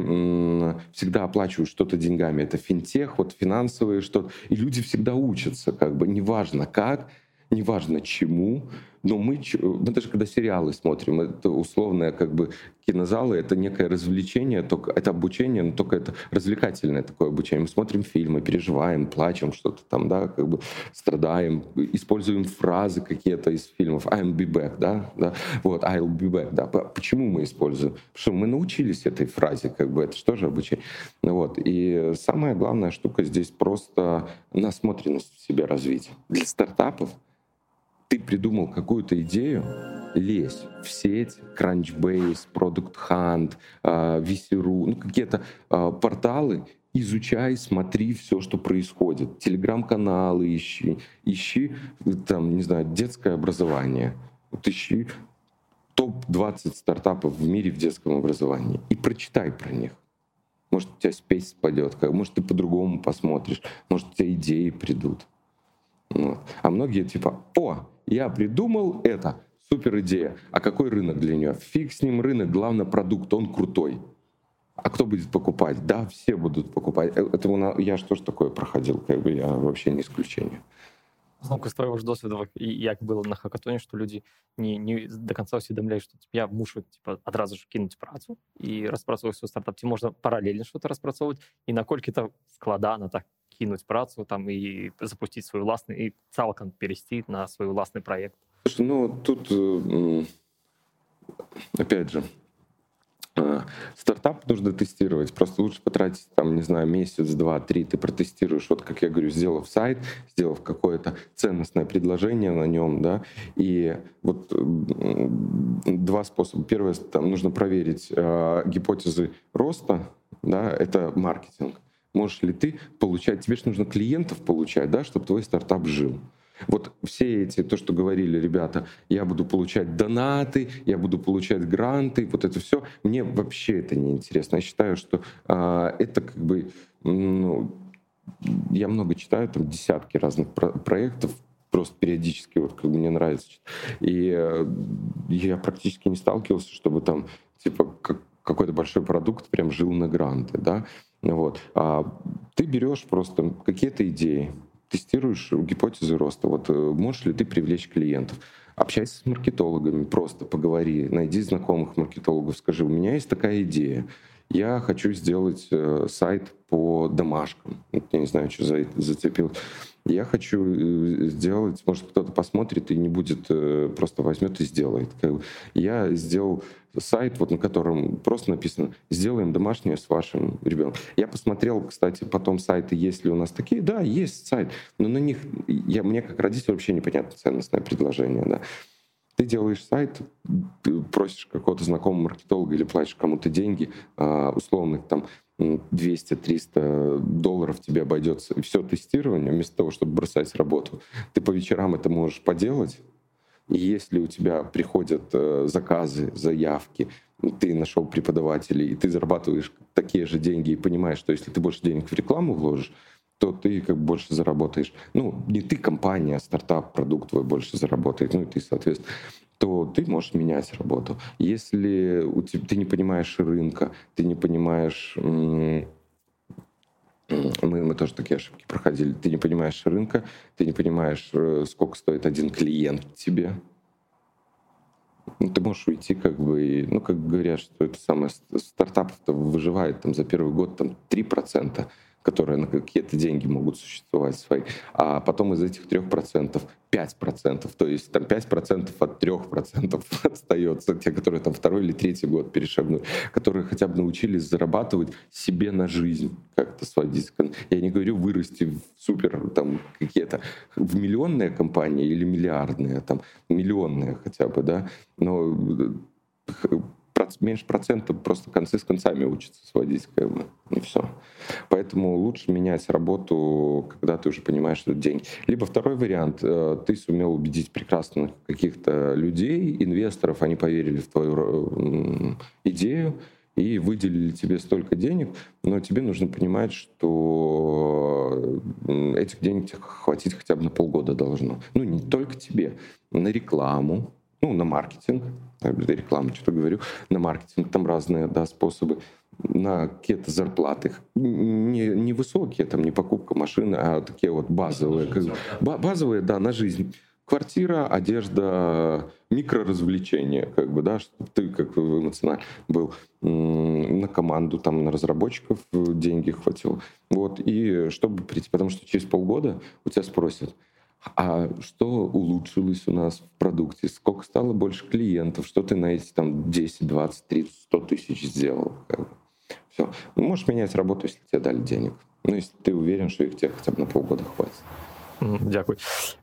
всегда оплачивают что-то деньгами. Это финтех, вот финансовые что-то. И люди всегда учатся, как бы, неважно как, неважно чему, но мы, мы даже когда сериалы смотрим, это условное как бы кинозалы, это некое развлечение, только это обучение, но только это развлекательное такое обучение. Мы смотрим фильмы, переживаем, плачем, что-то там, да, как бы страдаем, используем фразы какие-то из фильмов. I'll be back, да, да, вот, I'll be back, да. Почему мы используем? Потому что мы научились этой фразе, как бы, это же обучение? Вот, и самая главная штука здесь просто насмотренность в себе развить. Для стартапов ты придумал какую-то идею, лезь в сеть, Crunchbase, Product Hunt, а, VC.ru, ну какие-то а, порталы, изучай, смотри все, что происходит. Телеграм-каналы ищи, ищи, там, не знаю, детское образование. Вот ищи топ-20 стартапов в мире в детском образовании и прочитай про них. Может, у тебя спесь спадет, может, ты по-другому посмотришь, может, у тебя идеи придут. Вот. А многие типа, о, я придумал это, супер идея. А какой рынок для нее? Фиг с ним рынок, главное продукт, он крутой. А кто будет покупать? Да, все будут покупать. Э, это я же тоже такое проходил, как бы я вообще не исключение. Знову з твоего ж досвіду, як було на хакатоні, що люди не, не до конца усвідомляють, що типу, я мушу типу, одразу ж кинути працю і розпрацьовувати свій стартап. Ці можна паралельно щось розпрацьовувати, і накольки це складано так кинуть працю там і запустити свою власний, і цілком перейти на свій власний проєкт. Ну, тут, опять же, Стартап нужно тестировать. Просто лучше потратить, там, не знаю, месяц, два, три. Ты протестируешь, вот как я говорю, сделав сайт, сделав какое-то ценностное предложение на нем, да, и вот два способа. Первое, там нужно проверить э, гипотезы роста, да, это маркетинг. Можешь ли ты получать, тебе же нужно клиентов получать, да, чтобы твой стартап жил. Вот все эти, то, что говорили ребята, я буду получать донаты, я буду получать гранты, вот это все, мне вообще это не интересно. Я считаю, что а, это как бы, ну, я много читаю, там десятки разных про- проектов, просто периодически вот как бы мне нравится. И э, я практически не сталкивался, чтобы там типа как, какой-то большой продукт прям жил на гранты, да. Вот. А ты берешь просто какие-то идеи, тестируешь гипотезы роста. Вот э, можешь ли ты привлечь клиентов? Общайся с маркетологами, просто поговори, найди знакомых маркетологов, скажи, у меня есть такая идея, я хочу сделать э, сайт по домашкам. Я не знаю, что за зацепил. Я хочу э, сделать, может, кто-то посмотрит и не будет, просто возьмет и сделает. Я сделал сайт, вот на котором просто написано «Сделаем домашнее с вашим ребенком». Я посмотрел, кстати, потом сайты, есть ли у нас такие. Да, есть сайт, но на них я, мне как родитель вообще непонятно ценностное предложение. Да. Ты делаешь сайт, ты просишь какого-то знакомого маркетолога или платишь кому-то деньги, а, условных там 200-300 долларов тебе обойдется. Все тестирование, вместо того, чтобы бросать работу, ты по вечерам это можешь поделать, и если у тебя приходят э, заказы, заявки, ты нашел преподавателей, и ты зарабатываешь такие же деньги и понимаешь, что если ты больше денег в рекламу вложишь, то ты как больше заработаешь. Ну, не ты, компания, а стартап, продукт твой больше заработает, ну и ты, соответственно то ты можешь менять работу. Если у тебя, ты не понимаешь рынка, ты не понимаешь мы, мы тоже такие ошибки проходили. Ты не понимаешь рынка, ты не понимаешь, э, сколько стоит один клиент тебе. Ну, ты можешь уйти, как бы, ну, как говорят, что это самое, стартапов-то выживает там за первый год там 3% которые на какие-то деньги могут существовать свои, а потом из этих 3% 5%, то есть там 5% от 3% остается, те, которые там второй или третий год перешагнули, которые хотя бы научились зарабатывать себе на жизнь как-то сводить. Я не говорю вырасти в супер там какие-то в миллионные компании или миллиардные, там миллионные хотя бы, да, но меньше процента просто концы с концами учатся сводить, как бы, и все. Поэтому лучше менять работу, когда ты уже понимаешь, что это деньги. Либо второй вариант, э, ты сумел убедить прекрасных каких-то людей, инвесторов, они поверили в твою идею, и выделили тебе столько денег, но тебе нужно понимать, что этих денег тебе хватить хотя бы на полгода должно. Ну, не только тебе, на рекламу, ну, на маркетинг, рекламу что-то говорю, на маркетинг, там разные да, способы, на какие-то зарплаты, не, не высокие, там не покупка машины, а такие вот базовые, как, базовые, да, на жизнь. Квартира, одежда, микроразвлечения, как бы, да, чтобы ты как эмоционально был на команду, там, на разработчиков деньги хватило. Вот, и чтобы прийти, потому что через полгода у тебя спросят, а что улучшилось у нас в продукте, сколько стало больше клиентов, что ты на эти там 10, 20, 30, 100 тысяч сделал. Все. Ну, можешь менять работу, если тебе дали денег. Ну, если ты уверен, что их тебе хотя бы на полгода хватит. Дякую.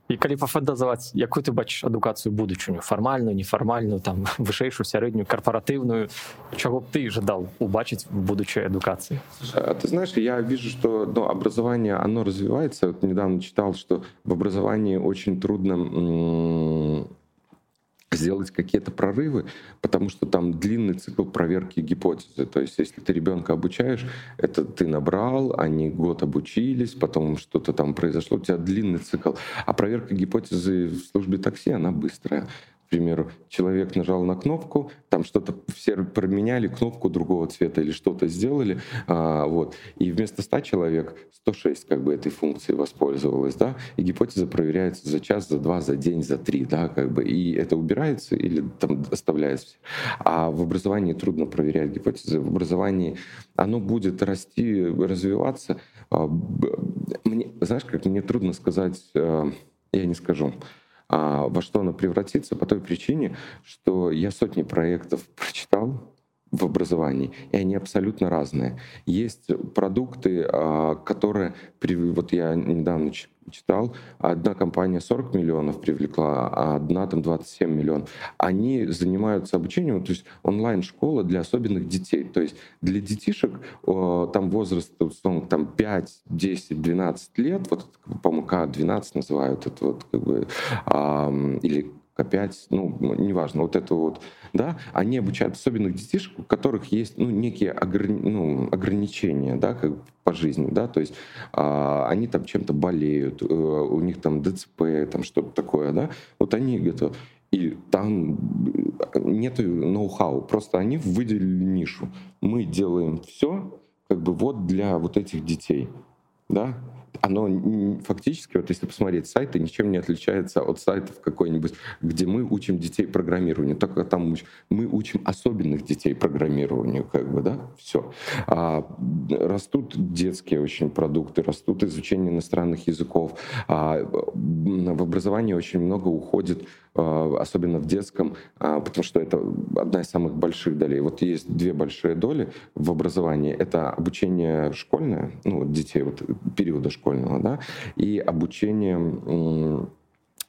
І калі пафантазаваць якую ты бачыш адукацыю будучыню фармальную нефармальную там вышэйшую сярэднюю карпоратыўную чего б ты жадал убачыць в будучай адукации а ты знаешь я вижу что ну, образование оно развивается вот недавно читал что в образовании очень трудно сделать какие-то прорывы, потому что там длинный цикл проверки гипотезы. То есть если ты ребенка обучаешь, это ты набрал, они год обучились, потом что-то там произошло, у тебя длинный цикл. А проверка гипотезы в службе такси, она быстрая примеру, человек нажал на кнопку, там что-то все променяли, кнопку другого цвета или что-то сделали, а, вот, и вместо 100 человек 106 как бы этой функции воспользовалось, да, и гипотеза проверяется за час, за два, за день, за три, да, как бы, и это убирается или там оставляется. А в образовании трудно проверять гипотезы, в образовании оно будет расти, развиваться. А, мне, знаешь, как мне трудно сказать, э, я не скажу, а во что оно превратится по той причине, что я сотни проектов прочитал в образовании, и они абсолютно разные. Есть продукты, а, которые, вот я недавно читал, одна компания 40 миллионов привлекла, а одна там 27 миллионов. Они занимаются обучением, то есть онлайн-школа для особенных детей. То есть для детишек там возраст там 5, 10, 12 лет, вот, по-моему, К12 называют это вот как бы, или К5, ну, неважно, вот это вот, да, они обучают особенных детишек, у которых есть, ну, некие ограни, ну, ограничения, да, как по жизни, да, то есть а, они там чем-то болеют, э, у них там ДЦП, там что-то такое, да, вот они готовы. И там нет ноу-хау, просто они выделили нишу. Мы делаем все как бы вот для вот этих детей, да, оно фактически, вот если посмотреть сайты, ничем не отличается от сайтов какой-нибудь, где мы учим детей программированию. Только там мы учим особенных детей программированию, как бы, да, все. А, растут детские очень продукты, растут изучение иностранных языков. А, в образовании очень много уходит особенно в детском, а, потому что это одна из самых больших долей. Вот есть две большие доли в образовании. Это обучение школьное, ну, детей вот, периода школьного, да, и обучение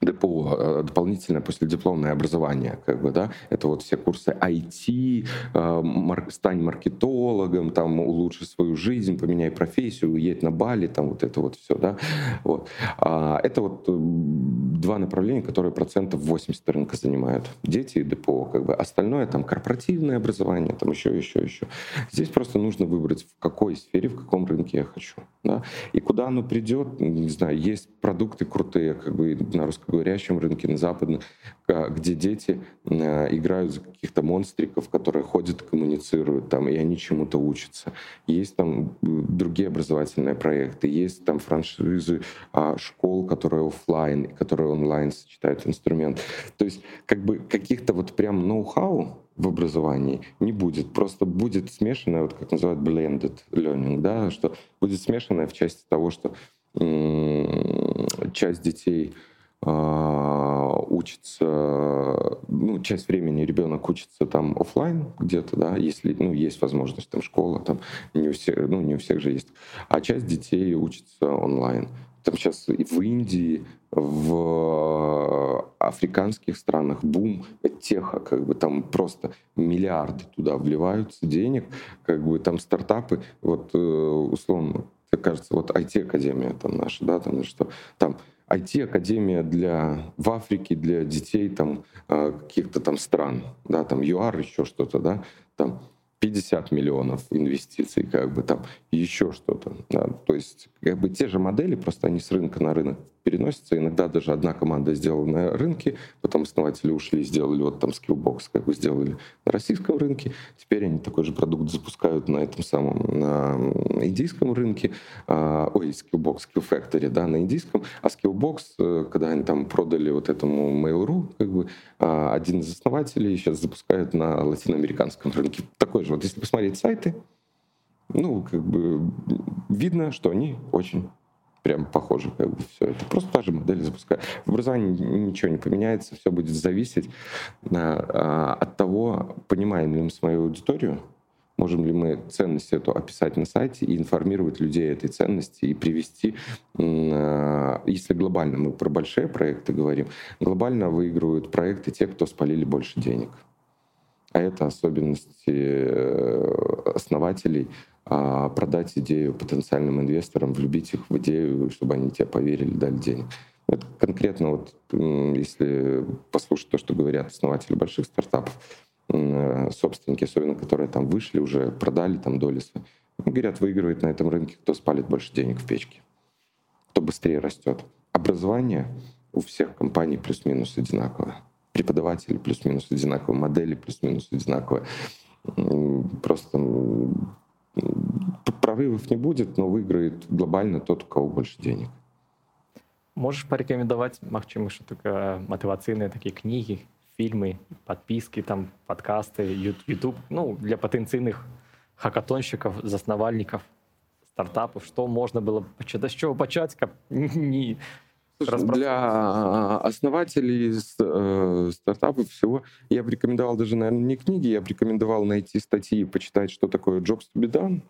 ДПО, э, дополнительное последипломное образование, как бы, да, это вот все курсы IT, э, мар, стань маркетологом, там, улучши свою жизнь, поменяй профессию, уедь на Бали, там, вот это вот все, да, вот. А, это вот э, два направления, которые процентов 80 рынка занимают. Дети и ДПО, как бы, остальное, там, корпоративное образование, там, еще, еще, еще. Здесь просто нужно выбрать, в какой сфере, в каком рынке я хочу, да, и куда оно придет, не знаю, есть продукты крутые, как бы, на русском русскоговорящем рынке, на западном, где дети э, играют за каких-то монстриков, которые ходят, коммуницируют там, и они чему-то учатся. Есть там другие образовательные проекты, есть там франшизы а, школ, которые офлайн, которые онлайн сочетают инструмент. То есть как бы каких-то вот прям ноу-хау в образовании не будет. Просто будет смешанное, вот как называют blended learning, да, что будет смешанное в части того, что часть детей а, учится, ну, часть времени ребенок учится там офлайн где-то, да, если, ну, есть возможность, там, школа, там, не у всех, ну, не у всех же есть, а часть детей учится онлайн. Там сейчас и в Индии, в африканских странах бум теха, как бы там просто миллиарды туда вливаются денег, как бы там стартапы, вот э, условно, кажется, вот IT-академия там наша, да, там что, там IT-академия для, в Африке для детей там, а, каких-то там стран, да, там ЮАР, еще что-то, да, там 50 миллионов инвестиций, как бы там еще что-то. Да. То есть как бы те же модели, просто они с рынка на рынок переносятся. Иногда даже одна команда сделала на рынке, потом основатели ушли, сделали вот там Skillbox, как бы сделали на российском рынке. Теперь они такой же продукт запускают на этом самом, на индийском рынке. А, ой, Skillbox, Skill Factory, да, на индийском. А Skillbox, э, когда они там продали вот этому Mail.ru, как бы а, один из основателей сейчас запускают на латиноамериканском рынке. Такой же. Вот если посмотреть сайты, ну, как бы видно, что они очень прям похоже, как бы все. Это просто та же модель запуска. В образовании ничего не поменяется, все будет зависеть а, от того, понимаем ли мы свою аудиторию, можем ли мы ценность эту описать на сайте и информировать людей этой ценности и привести, э, если глобально мы про большие проекты говорим, глобально выигрывают проекты те, кто спалили больше денег. А это особенности э, основателей а, продать идею потенциальным инвесторам, влюбить их в идею, чтобы они тебе поверили, дали денег. Это конкретно вот, если послушать то, что говорят основатели больших стартапов, э, собственники, особенно которые там вышли уже, продали там доли. Говорят, выигрывает на этом рынке, кто спалит больше денег в печке, кто быстрее растет. Образование у всех компаний плюс-минус одинаковое. Преподаватели плюс-минус одинаковые, модели плюс-минус одинаковые. Просто прорывов не будет, но выиграет глобально тот, у кого больше денег. Можешь порекомендовать, магчыма что такое мотивационные такие книги, фильмы, подписки, там, подкасты, YouTube, ну, для потенциальных хакатонщиков, засновальников, стартапов, что можно было почитать, с чего почать, как не для основателей э, стартапов всего я бы рекомендовал даже, наверное, не книги, я бы рекомендовал найти статьи и почитать, что такое Jobs to be done,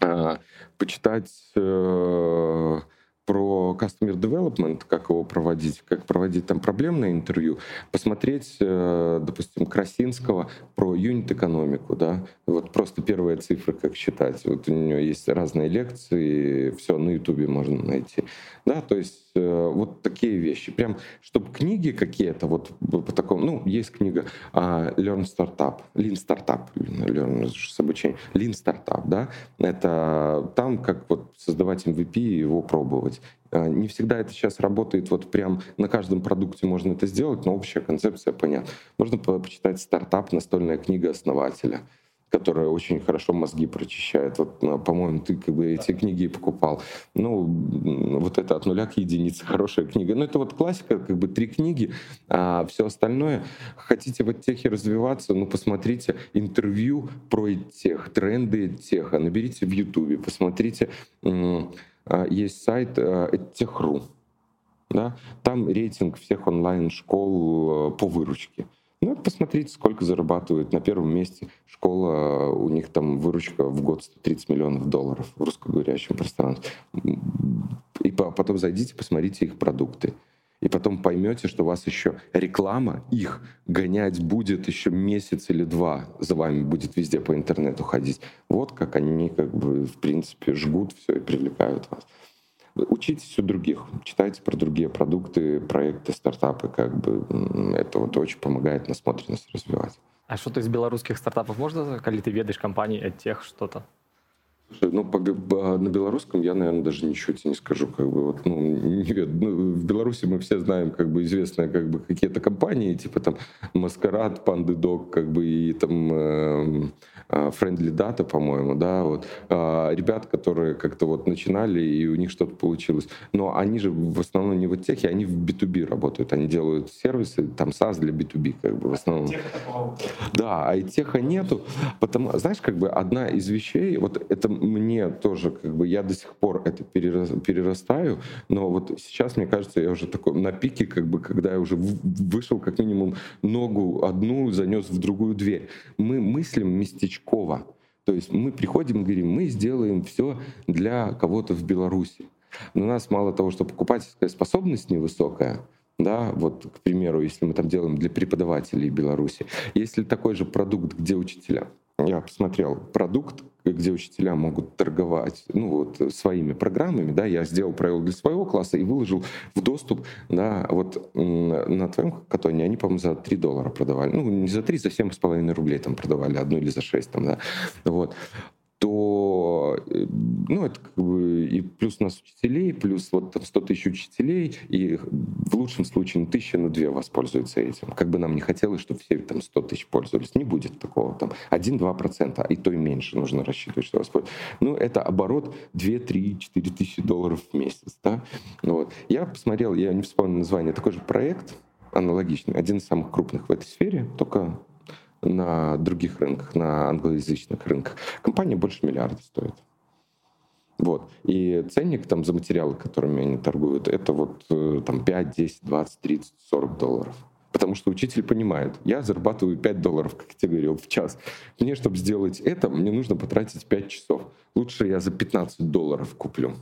а, почитать э, про customer development, как его проводить, как проводить там проблемное интервью, посмотреть, э, допустим, Красинского про юнит-экономику, да, вот просто первые цифры, как считать. Вот у нее есть разные лекции, все на Ютубе можно найти, да, то есть вот такие вещи. Прям, чтобы книги какие-то, вот по такому, ну, есть книга uh, Learn Startup, Lean Startup, Learn с обучением, Lean Startup, да, это там, как вот создавать MVP и его пробовать. А, не всегда это сейчас работает, вот прям на каждом продукте можно это сделать, но общая концепция понятна. Можно почитать стартап, настольная книга основателя которая очень хорошо мозги прочищает. Вот, ну, по-моему, ты как бы эти книги покупал. Ну, вот это от нуля к единице хорошая книга. Ну, это вот классика, как бы три книги, а все остальное. Хотите в техе развиваться, ну, посмотрите интервью про тех, тренды теха, наберите в Ютубе, посмотрите а, есть сайт Техру. Да? Там рейтинг всех онлайн-школ э, по выручке. Ну, посмотрите, сколько зарабатывают. На первом месте школа, у них там выручка в год 130 миллионов долларов в русскоговорящем пространстве. И потом зайдите, посмотрите их продукты и потом поймете, что вас еще реклама их гонять будет еще месяц или два, за вами будет везде по интернету ходить. Вот как они как бы в принципе жгут все и привлекают вас. Учитесь у других, читайте про другие продукты, проекты, стартапы, как бы это вот очень помогает насмотренность развивать. А что-то из белорусских стартапов можно, когда ты ведаешь компании, тех что-то? Ну, по, по, на белорусском я, наверное, даже ничего тебе не скажу. Как бы, вот, ну, не, ну, в Беларуси мы все знаем как бы известные как бы, какие-то компании, типа там Маскарад, Панды Дог, как бы, и там э, Friendly Data, по-моему, да, вот. Э, ребят, которые как-то вот начинали, и у них что-то получилось. Но они же в основном не в техе, они в B2B работают. Они делают сервисы, там SaaS для B2B, как бы, в основном. Да, а и теха нету. Потому, знаешь, как бы одна из вещей, вот это мне тоже, как бы, я до сих пор это перерастаю, но вот сейчас, мне кажется, я уже такой на пике, как бы, когда я уже вышел как минимум ногу одну, занес в другую дверь. Мы мыслим местечково. То есть мы приходим и говорим, мы сделаем все для кого-то в Беларуси. Но у нас мало того, что покупательская способность невысокая, да, вот, к примеру, если мы там делаем для преподавателей Беларуси, если такой же продукт, где учителя, я посмотрел продукт, где учителя могут торговать ну, вот, своими программами. Да, я сделал правила для своего класса и выложил в доступ. Да, вот на твоем хакатоне они, по-моему, за 3 доллара продавали. Ну, не за 3, за 7,5 рублей там продавали, одну или за 6. Там, да. вот то, э, ну, это как бы и плюс у нас учителей, плюс вот там 100 тысяч учителей, и в лучшем случае ну, тысяча, ну, две воспользуются этим. Как бы нам не хотелось, чтобы все там 100 тысяч пользовались. Не будет такого там 1-2%, а и то и меньше нужно рассчитывать, что воспользуются. Ну, это оборот 2, 3, 4 тысячи долларов в месяц, да. Вот. Я посмотрел, я не вспомнил название, такой же проект, аналогичный, один из самых крупных в этой сфере, только на других рынках, на англоязычных рынках. Компания больше миллиарда стоит. Вот. И ценник там за материалы, которыми они торгуют, это вот э, там 5, 10, 20, 30, 40 долларов. Потому что учитель понимает, я зарабатываю 5 долларов, как я тебе говорил, в час. Мне, чтобы сделать это, мне нужно потратить 5 часов. Лучше я за 15 долларов куплю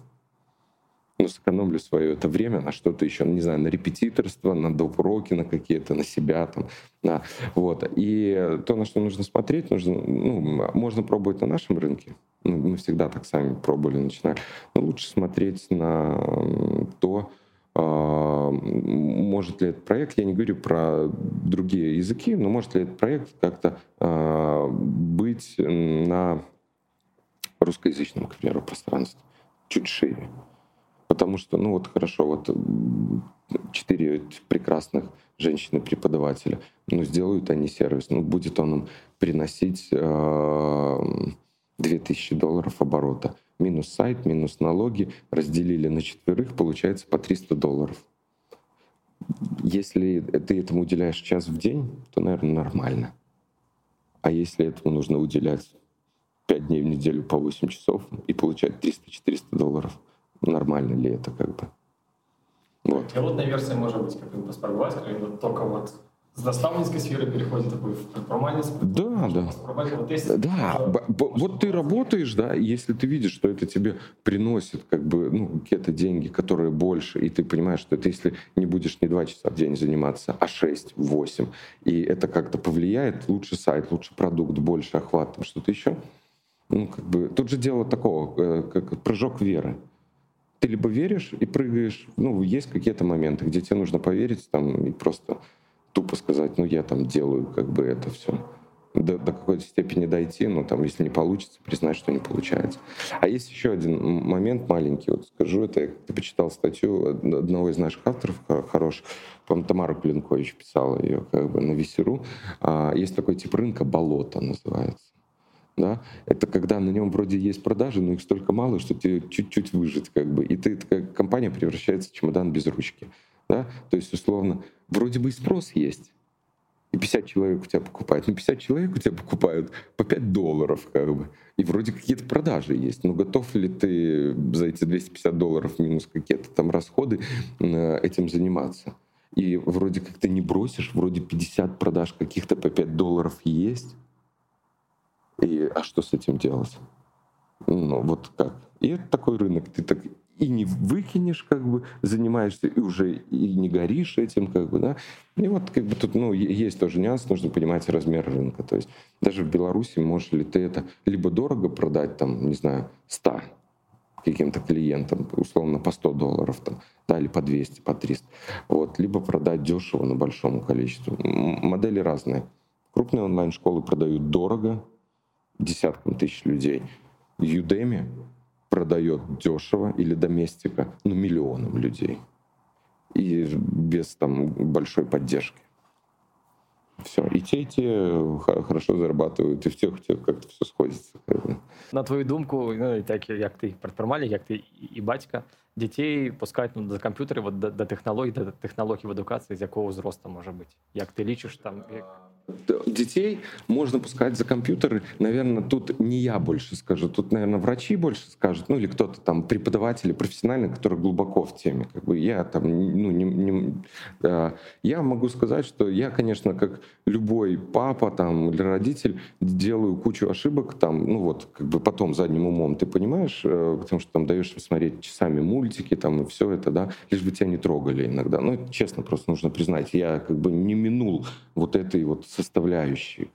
ну, сэкономлю свое это время на что-то еще, не знаю, на репетиторство, на доп. уроки, на какие-то, на себя там, на, вот. И то, на что нужно смотреть, нужно, ну, можно пробовать на нашем рынке, ну, мы всегда так сами пробовали, начинали, но лучше смотреть на то, а, может ли этот проект, я не говорю про другие языки, но может ли этот проект как-то а, быть на русскоязычном, к примеру, пространстве чуть шире. Потому что, ну вот хорошо, вот четыре прекрасных женщины-преподавателя, ну сделают они сервис, ну будет он им приносить э, 2000 долларов оборота. Минус сайт, минус налоги, разделили на четверых, получается по 300 долларов. Если ты этому уделяешь час в день, то, наверное, нормально. А если этому нужно уделять 5 дней в неделю по 8 часов и получать 300-400 долларов — нормально ли это как бы. Вот. Пилотная версия может быть как бы поспробовать, когда только вот с наставнической сферы переходит такой в предпринимательство. Да, да. Вот есть, да, э, вот ты работаешь, да, если ты видишь, что это тебе приносит как бы, ну, какие-то деньги, которые больше, и ты понимаешь, что это если не будешь не два часа в день заниматься, а 6, 8, и это как-то повлияет, лучше сайт, лучше продукт, больше охват, что-то еще, ну, как бы, тут же дело такого, э, как прыжок веры ты либо веришь и прыгаешь, ну, есть какие-то моменты, где тебе нужно поверить там и просто тупо сказать, ну, я там делаю как бы это все. До, до какой-то степени дойти, но там, если не получится, признать, что не получается. А есть еще один момент маленький, вот скажу это, ты почитал статью одного из наших авторов, хорош, по-моему, Тамара Кулинкович писала ее как бы на Весеру. А, есть такой тип рынка «Болото» называется да, это когда на нем вроде есть продажи, но их столько мало, что тебе чуть-чуть выжить, как бы, и ты, такая компания превращается в чемодан без ручки, да, то есть, условно, вроде бы и спрос есть, и 50 человек у тебя покупают. Ну, 50 человек у тебя покупают по 5 долларов, как бы. И вроде какие-то продажи есть. Но готов ли ты за эти 250 долларов минус какие-то там расходы э, этим заниматься? И вроде как ты не бросишь, вроде 50 продаж каких-то по 5 долларов есть. И, а что с этим делать? Ну, вот как? И это такой рынок. Ты так и не выкинешь, как бы, занимаешься, и уже и не горишь этим, как бы, да. И вот, как бы, тут, ну, есть тоже нюанс, нужно понимать размер рынка. То есть даже в Беларуси можешь ли ты это либо дорого продать, там, не знаю, 100 каким-то клиентам, условно, по 100 долларов, там, да, или по 200, по 300, вот, либо продать дешево на большому количеству. Модели разные. Крупные онлайн-школы продают дорого, десяткам тысяч людей. Udemy продает дешево или доместика, ну, миллионам людей. И без там большой поддержки. Все. И те, и те хорошо зарабатывают, и в тех, и в тех как-то все сходится. На твою думку, ну, так як ти предпринимальник, як ти і батька, дітей пускають ну, до комп'ютерів, до, до технологій, до технологій в едукації, з якого зросту може бути? Як ти лічиш там? Як... детей можно пускать за компьютеры. Наверное, тут не я больше скажу, тут, наверное, врачи больше скажут, ну или кто-то там преподаватели профессиональные, которые глубоко в теме. Как бы я там, ну, не, не, да. я могу сказать, что я, конечно, как любой папа там или родитель, делаю кучу ошибок там, ну вот, как бы потом задним умом, ты понимаешь, э, потому что там даешь смотреть часами мультики там и все это, да, лишь бы тебя не трогали иногда. Ну, честно, просто нужно признать, я как бы не минул вот этой вот составляющие.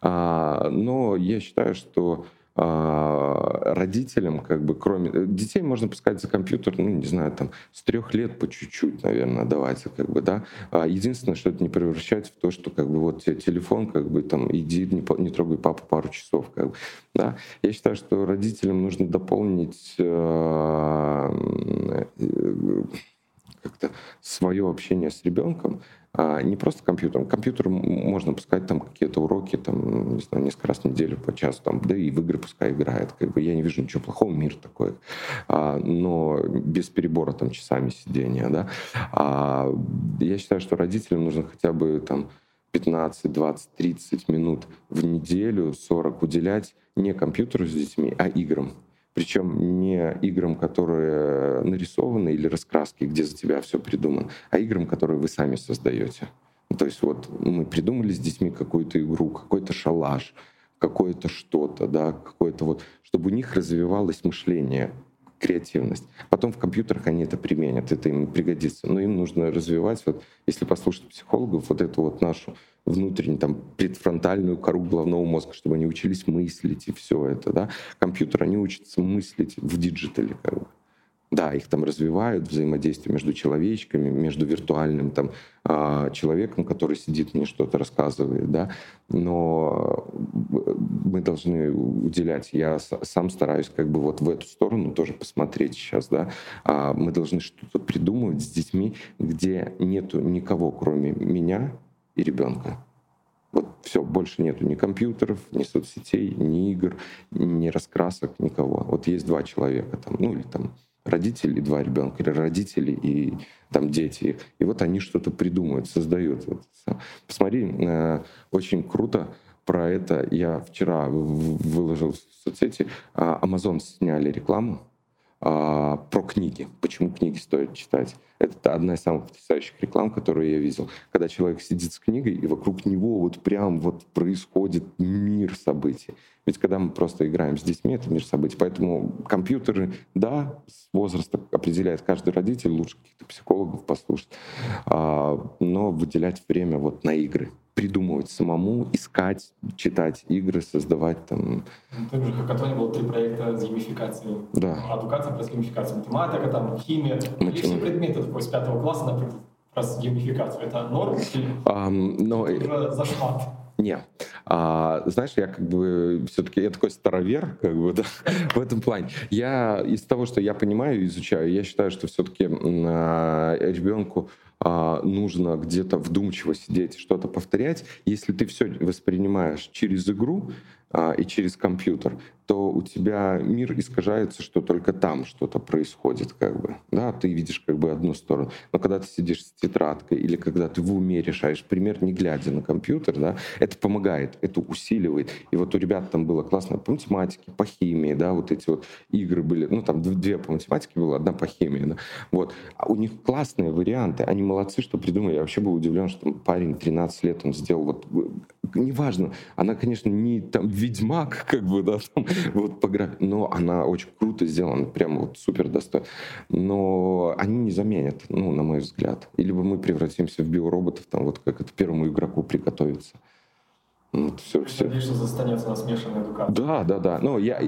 А, но я считаю, что а, родителям, как бы, кроме... Э, детей можно пускать за компьютер, ну, не знаю, там, с трех лет по чуть-чуть, наверное, давать, как бы, да. А единственное, что это не превращается в то, что, как бы, вот телефон, как бы, там, иди, не, не трогай папу пару часов, как бы, да. Я считаю, что родителям нужно дополнить э, э, как-то свое общение с ребенком не просто компьютером. Компьютер можно пускать там какие-то уроки, там, не знаю, несколько раз в неделю по часу, там, да и в игры пускай играет. Как бы я не вижу ничего плохого, мир такой. А, но без перебора там часами сидения, да. А, я считаю, что родителям нужно хотя бы там 15, 20, 30 минут в неделю, 40 уделять не компьютеру с детьми, а играм. Причем не играм, которые нарисованы или раскраски, где за тебя все придумано, а играм, которые вы сами создаете. То есть вот мы придумали с детьми какую-то игру, какой-то шалаш, какое-то что-то, да, какое-то вот, чтобы у них развивалось мышление, креативность. Потом в компьютерах они это применят, это им пригодится. Но им нужно развивать, вот, если послушать психологов, вот эту вот нашу внутреннюю, там, предфронтальную кору головного мозга, чтобы они учились мыслить и все это, да. Компьютер, они учатся мыслить в digital е, как бы. Да, их там развивают, взаимодействие между человечками, между виртуальным там, а, человеком, который сидит мне что-то рассказывает, да, но мы должны уделять, я сам стараюсь как бы вот в эту сторону тоже посмотреть сейчас, да, а, мы должны что-то придумывать с детьми, где нету никого, кроме меня и ребенка. Вот все, больше нету ни компьютеров, ни соцсетей, ни игр, ни раскрасок, никого. Вот есть два человека там, ну или там родители и два ребенка, или родители и там дети. И вот они что-то придумывают, создают. Вот. Посмотри, э, очень круто про это. Я вчера выложил в соцсети. А, Amazon сняли рекламу про книги. Почему книги стоит читать? Это одна из самых потрясающих реклам, которую я видел. Когда человек сидит с книгой, и вокруг него вот прям вот происходит мир событий. Ведь когда мы просто играем с детьми, это мир событий. Поэтому компьютеры, да, с возраста определяет каждый родитель, лучше каких-то психологов послушать, а, но выделять время вот на игры придумывать самому, искать, читать игры, создавать там. В том же хакатоне было три проекта с геймификацией. Да. Адукация плюс геймификация. Математика, там, химия. Матем... И все предметы такой с пятого класса, например, раз геймификацию. Это норм или um, но... уже зашмат? Не. А, знаешь, я как бы все-таки я такой старовер, как бы, да, в этом плане. Я из того, что я понимаю, изучаю, я считаю, что все-таки а, ребенку а, нужно где-то вдумчиво сидеть, что-то повторять. Если ты все воспринимаешь через игру а, и через компьютер, то у тебя мир искажается, что только там что-то происходит, как бы. Да, ты видишь как бы одну сторону. Но когда ты сидишь с тетрадкой или когда ты в уме решаешь пример, не глядя на компьютер, да, это помогает, это усиливает. И вот у ребят там было классно по математике, по химии, да, вот эти вот игры были, ну там две по математике было, одна по химии, да. Вот. А у них классные варианты, они молодцы, что придумали. Я вообще был удивлен, что парень 13 лет, он сделал вот, неважно, она, конечно, не там ведьмак, как бы, да, там, вот по графике, но она очень круто сделана, прям вот супер достойно. Но они не заменят, ну, на мой взгляд. Или бы мы превратимся в биороботов, там, вот как это первому игроку приготовиться. Вот, все, все. Надеюсь, что останется на смешанной эдукации. Да, да, да. Ну, я,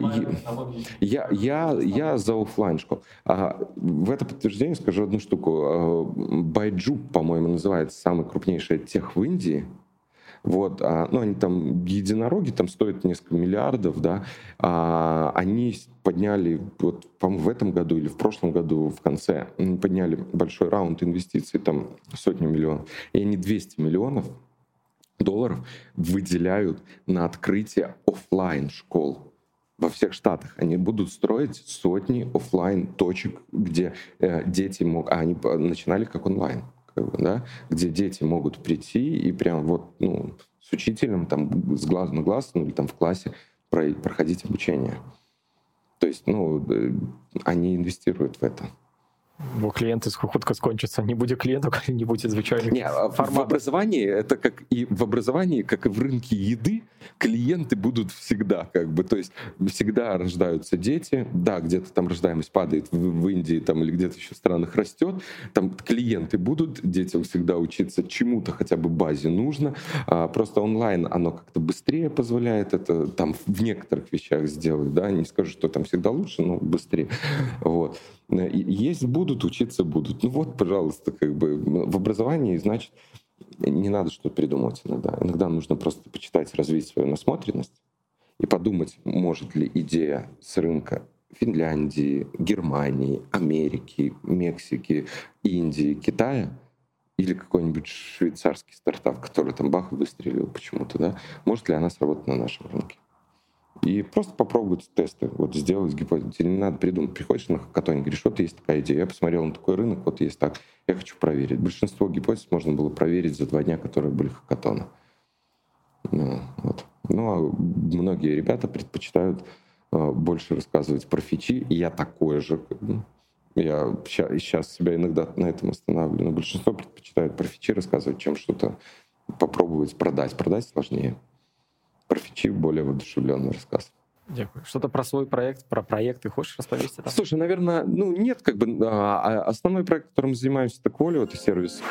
я, я, я за офлайн школу. А, в это подтверждение скажу одну штуку. Байджу, по-моему, называется самый крупнейший тех в Индии. Вот, а, ну, они там, единороги там стоят несколько миллиардов, да, а, они подняли, вот, по-моему, в этом году или в прошлом году в конце, подняли большой раунд инвестиций, там, сотни миллионов, и они 200 миллионов долларов выделяют на открытие офлайн школ во всех штатах. Они будут строить сотни офлайн точек, где э, дети могут... А они начинали как онлайн как бы, да, где дети могут прийти и прям вот, ну, с учителем там с глазу на глаз, ну, или там в классе проходить обучение. То есть, ну, э, они инвестируют в это. Бо клиенты хутка скончатся. Не будет клиентов, не будет звычайных Не, а в образовании, это как и в образовании, как и в рынке еды, клиенты будут всегда, как бы, то есть всегда рождаются дети, да, где-то там рождаемость падает в, в Индии там или где-то еще в странах растет, там клиенты будут, детям всегда учиться чему-то хотя бы базе нужно, а просто онлайн оно как-то быстрее позволяет это там в некоторых вещах сделать, да, не скажу, что там всегда лучше, но быстрее, вот. Есть будут, учиться будут. Ну вот, пожалуйста, как бы в образовании, значит, не надо что-то придумывать иногда. Иногда нужно просто почитать, развить свою насмотренность и подумать, может ли идея с рынка Финляндии, Германии, Америки, Мексики, Индии, Китая или какой-нибудь швейцарский стартап, который там бах выстрелил почему-то, да, может ли она сработать на нашем рынке? И просто попробовать тесты, вот сделать гипотезу. Тебе не надо придумать. Приходишь на хакатоне, говоришь, вот есть такая идея, я посмотрел на такой рынок, вот есть так, я хочу проверить. Большинство гипотез можно было проверить за два дня, которые были хакатона. Ну, вот. ну а многие ребята предпочитают э, больше рассказывать про фичи, и я такой же. Я сейчас себя иногда на этом останавливаю, но большинство предпочитают про фичи рассказывать, чем что-то попробовать продать. Продать сложнее. Про фичи более воодушевленный рассказ. Дякую. Что-то про свой проект, про проекты хочешь расповести? Там? Слушай, наверное, ну нет, как бы а, а основной проект, которым мы занимаемся, это Qualio, это сервис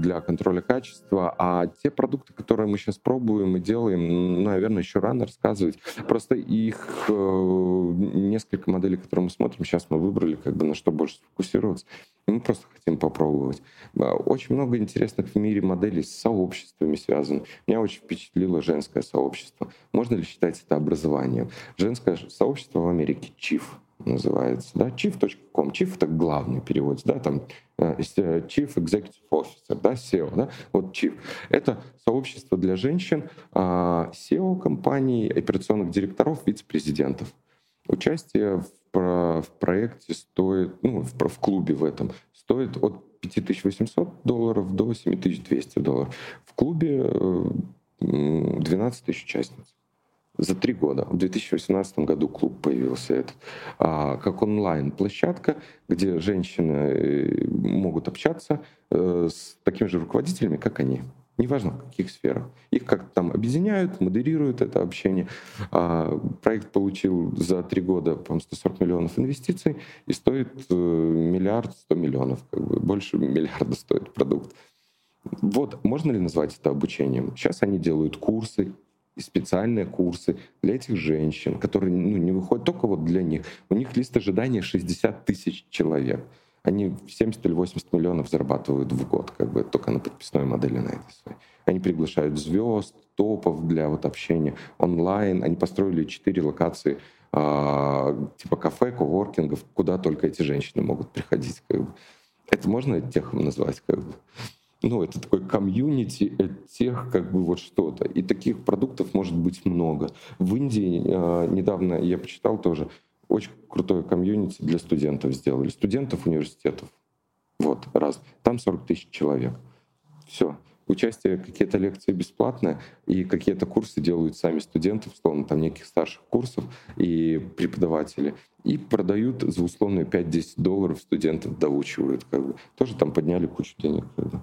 для контроля качества, а те продукты, которые мы сейчас пробуем и делаем, наверное, еще рано рассказывать. Просто их э, несколько моделей, которые мы смотрим, сейчас мы выбрали, как бы на что больше сфокусироваться. Мы просто хотим попробовать. А, очень много интересных в мире моделей с сообществами связано. Меня очень впечатлило женское сообщество. Можно ли считать это образованием? Женское сообщество в Америке Chief называется, да, chief.com. Chief — это главный перевод, да, там э, э, Chief Executive Officer, да, SEO, да, вот Chief. Это сообщество для женщин, а, SEO компаний, операционных директоров, вице-президентов. Участие в, в проекте стоит, ну, в, в клубе в этом, стоит от 5800 долларов до 7200 долларов. В клубе 12 э, тысяч участниц за три года. В 2018 году клуб появился этот, а, как онлайн-площадка, где женщины э, могут общаться э, с такими же руководителями, как они. Неважно, в каких сферах. Их как-то там объединяют, модерируют это общение. А, проект получил за три года, по 140 миллионов инвестиций и стоит э, миллиард сто миллионов. Как бы больше миллиарда стоит продукт. Вот, можно ли назвать это обучением? Сейчас они делают курсы, и специальные курсы для этих женщин, которые ну, не выходят только вот для них. У них лист ожидания 60 тысяч человек. Они 70 или 80 миллионов зарабатывают в год, как бы только на подписной модели на этой своей. Они приглашают звезд, топов для вот общения онлайн. Они построили четыре локации э, типа кафе, коворкингов, куда только эти женщины могут приходить. Как бы. Это можно техом назвать? Как бы? Ну, это такой комьюнити тех, как бы вот что-то. И таких продуктов может быть много. В Индии э, недавно я почитал тоже, очень крутое комьюнити для студентов сделали. Студентов университетов. Вот, раз. Там 40 тысяч человек. Все. Участие, какие-то лекции бесплатные, и какие-то курсы делают сами студенты, условно, там неких старших курсов и преподаватели. И продают за условные 5-10 долларов студентов доучивают. Как бы. Тоже там подняли кучу денег. Как бы.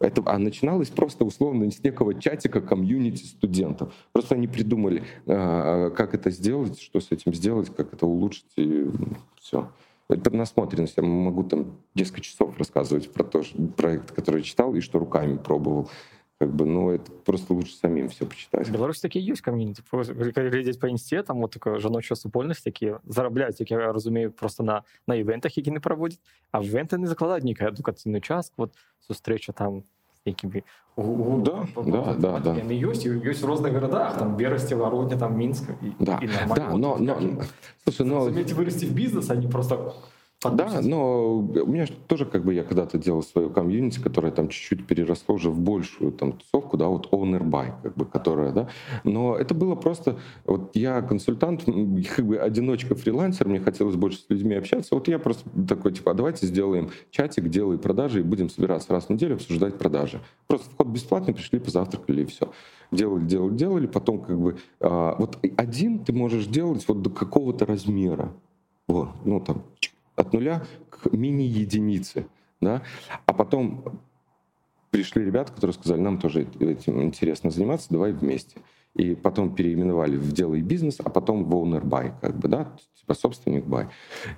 Это, а начиналось просто условно с некого чатика комьюнити студентов. Просто они придумали, а, как это сделать, что с этим сделать, как это улучшить, и все. Это насмотренность. Я могу там несколько часов рассказывать про то, проект, который читал, и что руками пробовал Как бы, ну, это просто лучше самим все почитать. В Беларуси такие есть комьюнити. Глядеть по інсті, там от така жіноча супольність, які заробляють, як я розумію, просто на, на івентах, які не проводять, а в івенти не закладають ніяку едукаційну частку, от зустріча там якими да, да, да, да. Они есть, есть в разных городах, там Бересте, Воронеж, там Минск. И, да, и да, но, но, слушай, но... Сумейте вырасти в бизнес, они просто да, но у меня тоже как бы я когда-то делал свою комьюнити, которая там чуть-чуть переросло уже в большую там тусовку, да, вот owner buy, как бы, которая, да. Но это было просто, вот я консультант, как бы одиночка, фрилансер, мне хотелось больше с людьми общаться. Вот я просто такой, типа, а давайте сделаем чатик, делай продажи и будем собираться раз в неделю обсуждать продажи. Просто вход бесплатный, пришли, позавтракали и все. Делали, делали, делали, потом как бы, а, вот один ты можешь делать вот до какого-то размера. Вот, ну там, от нуля к мини-единице. Да? А потом пришли ребята, которые сказали, нам тоже этим интересно заниматься, давай вместе и потом переименовали в «Делай бизнес», а потом в «Owner Buy», как бы, да, типа собственник buy.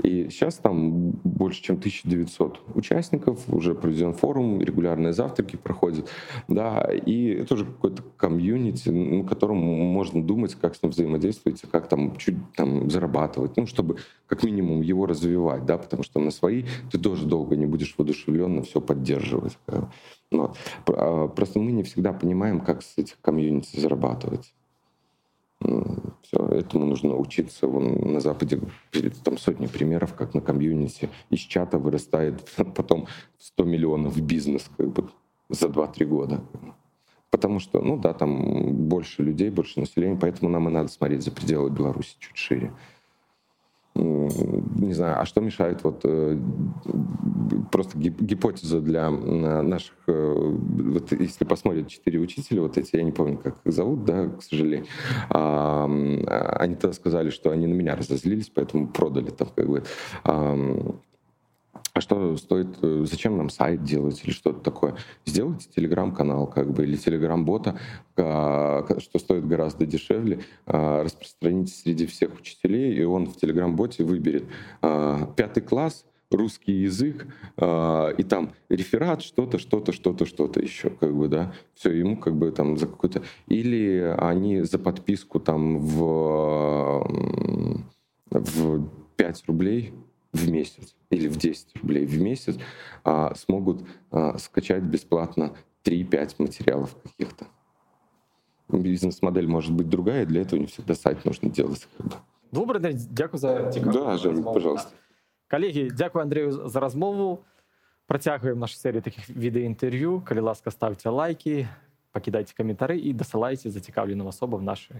И сейчас там больше, чем 1900 участников, уже проведен форум, регулярные завтраки проходят, да, и это уже какой-то комьюнити, на котором можно думать, как с ним взаимодействовать, как там чуть там зарабатывать, ну, чтобы как минимум его развивать, да, потому что на свои ты тоже долго не будешь воодушевленно все поддерживать. Вот. А, просто мы не всегда понимаем, как с этих комьюнити зарабатывать. Все, этому нужно учиться. Вон на Западе там сотни примеров, как на комьюнити из чата вырастает потом 100 миллионов бизнес как бы, за 2-3 года. Потому что, ну да, там больше людей, больше населения, поэтому нам и надо смотреть за пределы Беларуси чуть шире не знаю, а что мешает вот э, просто гипотеза для наших, э, вот если посмотрят четыре учителя, вот эти, я не помню, как их зовут, да, к сожалению, а, они тогда сказали, что они на меня разозлились, поэтому продали там как бы а что стоит, э, зачем нам сайт делать или что-то такое? Сделайте телеграм-канал как бы или телеграм-бота, а, что стоит гораздо дешевле, а, распространите среди всех учителей, и он в телеграм-боте выберет а, пятый класс, русский язык, и там реферат, что-то, что-то, что-то, что-то еще, как бы, да, все, ему как бы там за какой-то... Или они за подписку там в, в 5 рублей в месяц или в 10 рублей в месяц а, смогут а, скачать бесплатно 3-5 материалов каких-то. Бизнес-модель может быть другая, для этого не всегда сайт нужно делать. Добрый день, дякую за цікаву Да, Жень, пожалуйста. Колеги, дякую Андрею за розмову. Протягуємо нашу серію таких відеоінтерв'ю. Коли ласка, ставте лайки, покидайте коментарі і досилайте зацікавленим особам наші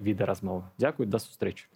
відеорозмови. Дякую, до зустрічі.